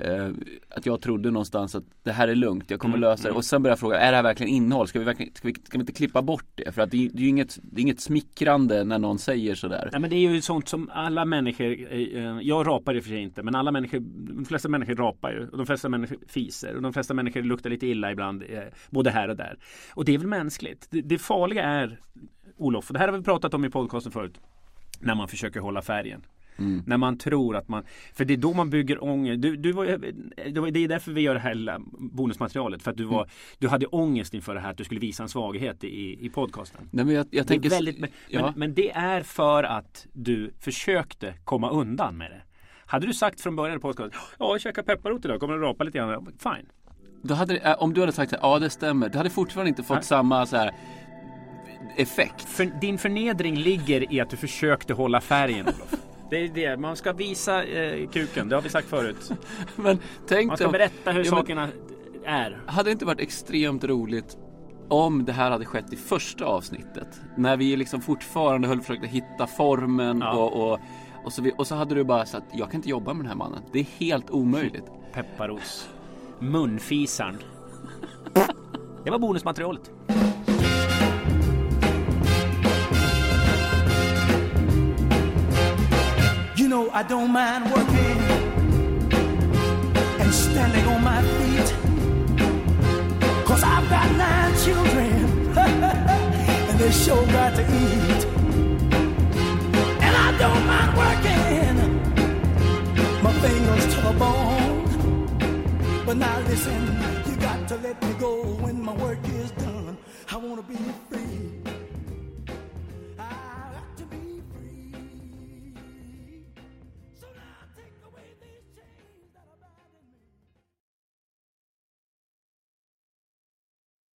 eh, att jag trodde någonstans att det här är lugnt, jag kommer Mm, lösa det. mm. Och sen började jag fråga, är det här verkligen innehåll? Ska vi, verkligen, ska vi, ska vi inte klippa bort det? För att det, är- det är ju inget, det är inget smickrande när någon säger sådär. Nej men det är ju sånt som alla människor, eh, jag rapar i och för sig inte, men alla människor, de flesta människor rapar ju. Och de flesta människor fiser. Och de flesta människor luktar lite illa ibland, eh, både här och där. Och det är väl mänskligt. Det, det farliga är, Olof, och det här har vi pratat om i podcasten förut, när man försöker hålla färgen. Mm. När man tror att man, för det är då man bygger ångest. Du, du var, det det är därför vi gör det här bonusmaterialet. För att du, var, du hade ångest inför det här att du skulle visa en svaghet i, i podcasten. Nej men jag, jag Det tänker väldigt, men, ja. men, men det är för att du försökte komma undan med det. Hade du sagt från början i podcasten, ja jag käkar pepparrot idag, kommer att rapa lite grann. Fine. Då hade, det- äh, om du hade sagt att ja det stämmer, du hade fortfarande inte fått Nej. samma så här effekt. För, din förnedring ligger i att du försökte hålla färgen Olof. Det är det, man ska visa eh, kuken, det har vi sagt förut. Men tänk Man ska dig, berätta hur Ja, sakerna är. hade det inte varit extremt roligt om det här hade skett i första avsnittet? När vi liksom fortfarande höll försökte hitta formen Ja. och, och, och, så vi, och så hade du bara sagt jag kan inte jobba med den här mannen. Det är helt omöjligt. Pepparos. Munfisaren. Det var bonusmaterialet. I don't mind working and standing on my feet. Cause I've got nine children and they sure got to eat. And I don't mind working my fingers to the bone. But now listen, you got to let me go when my work is done. I wanna be free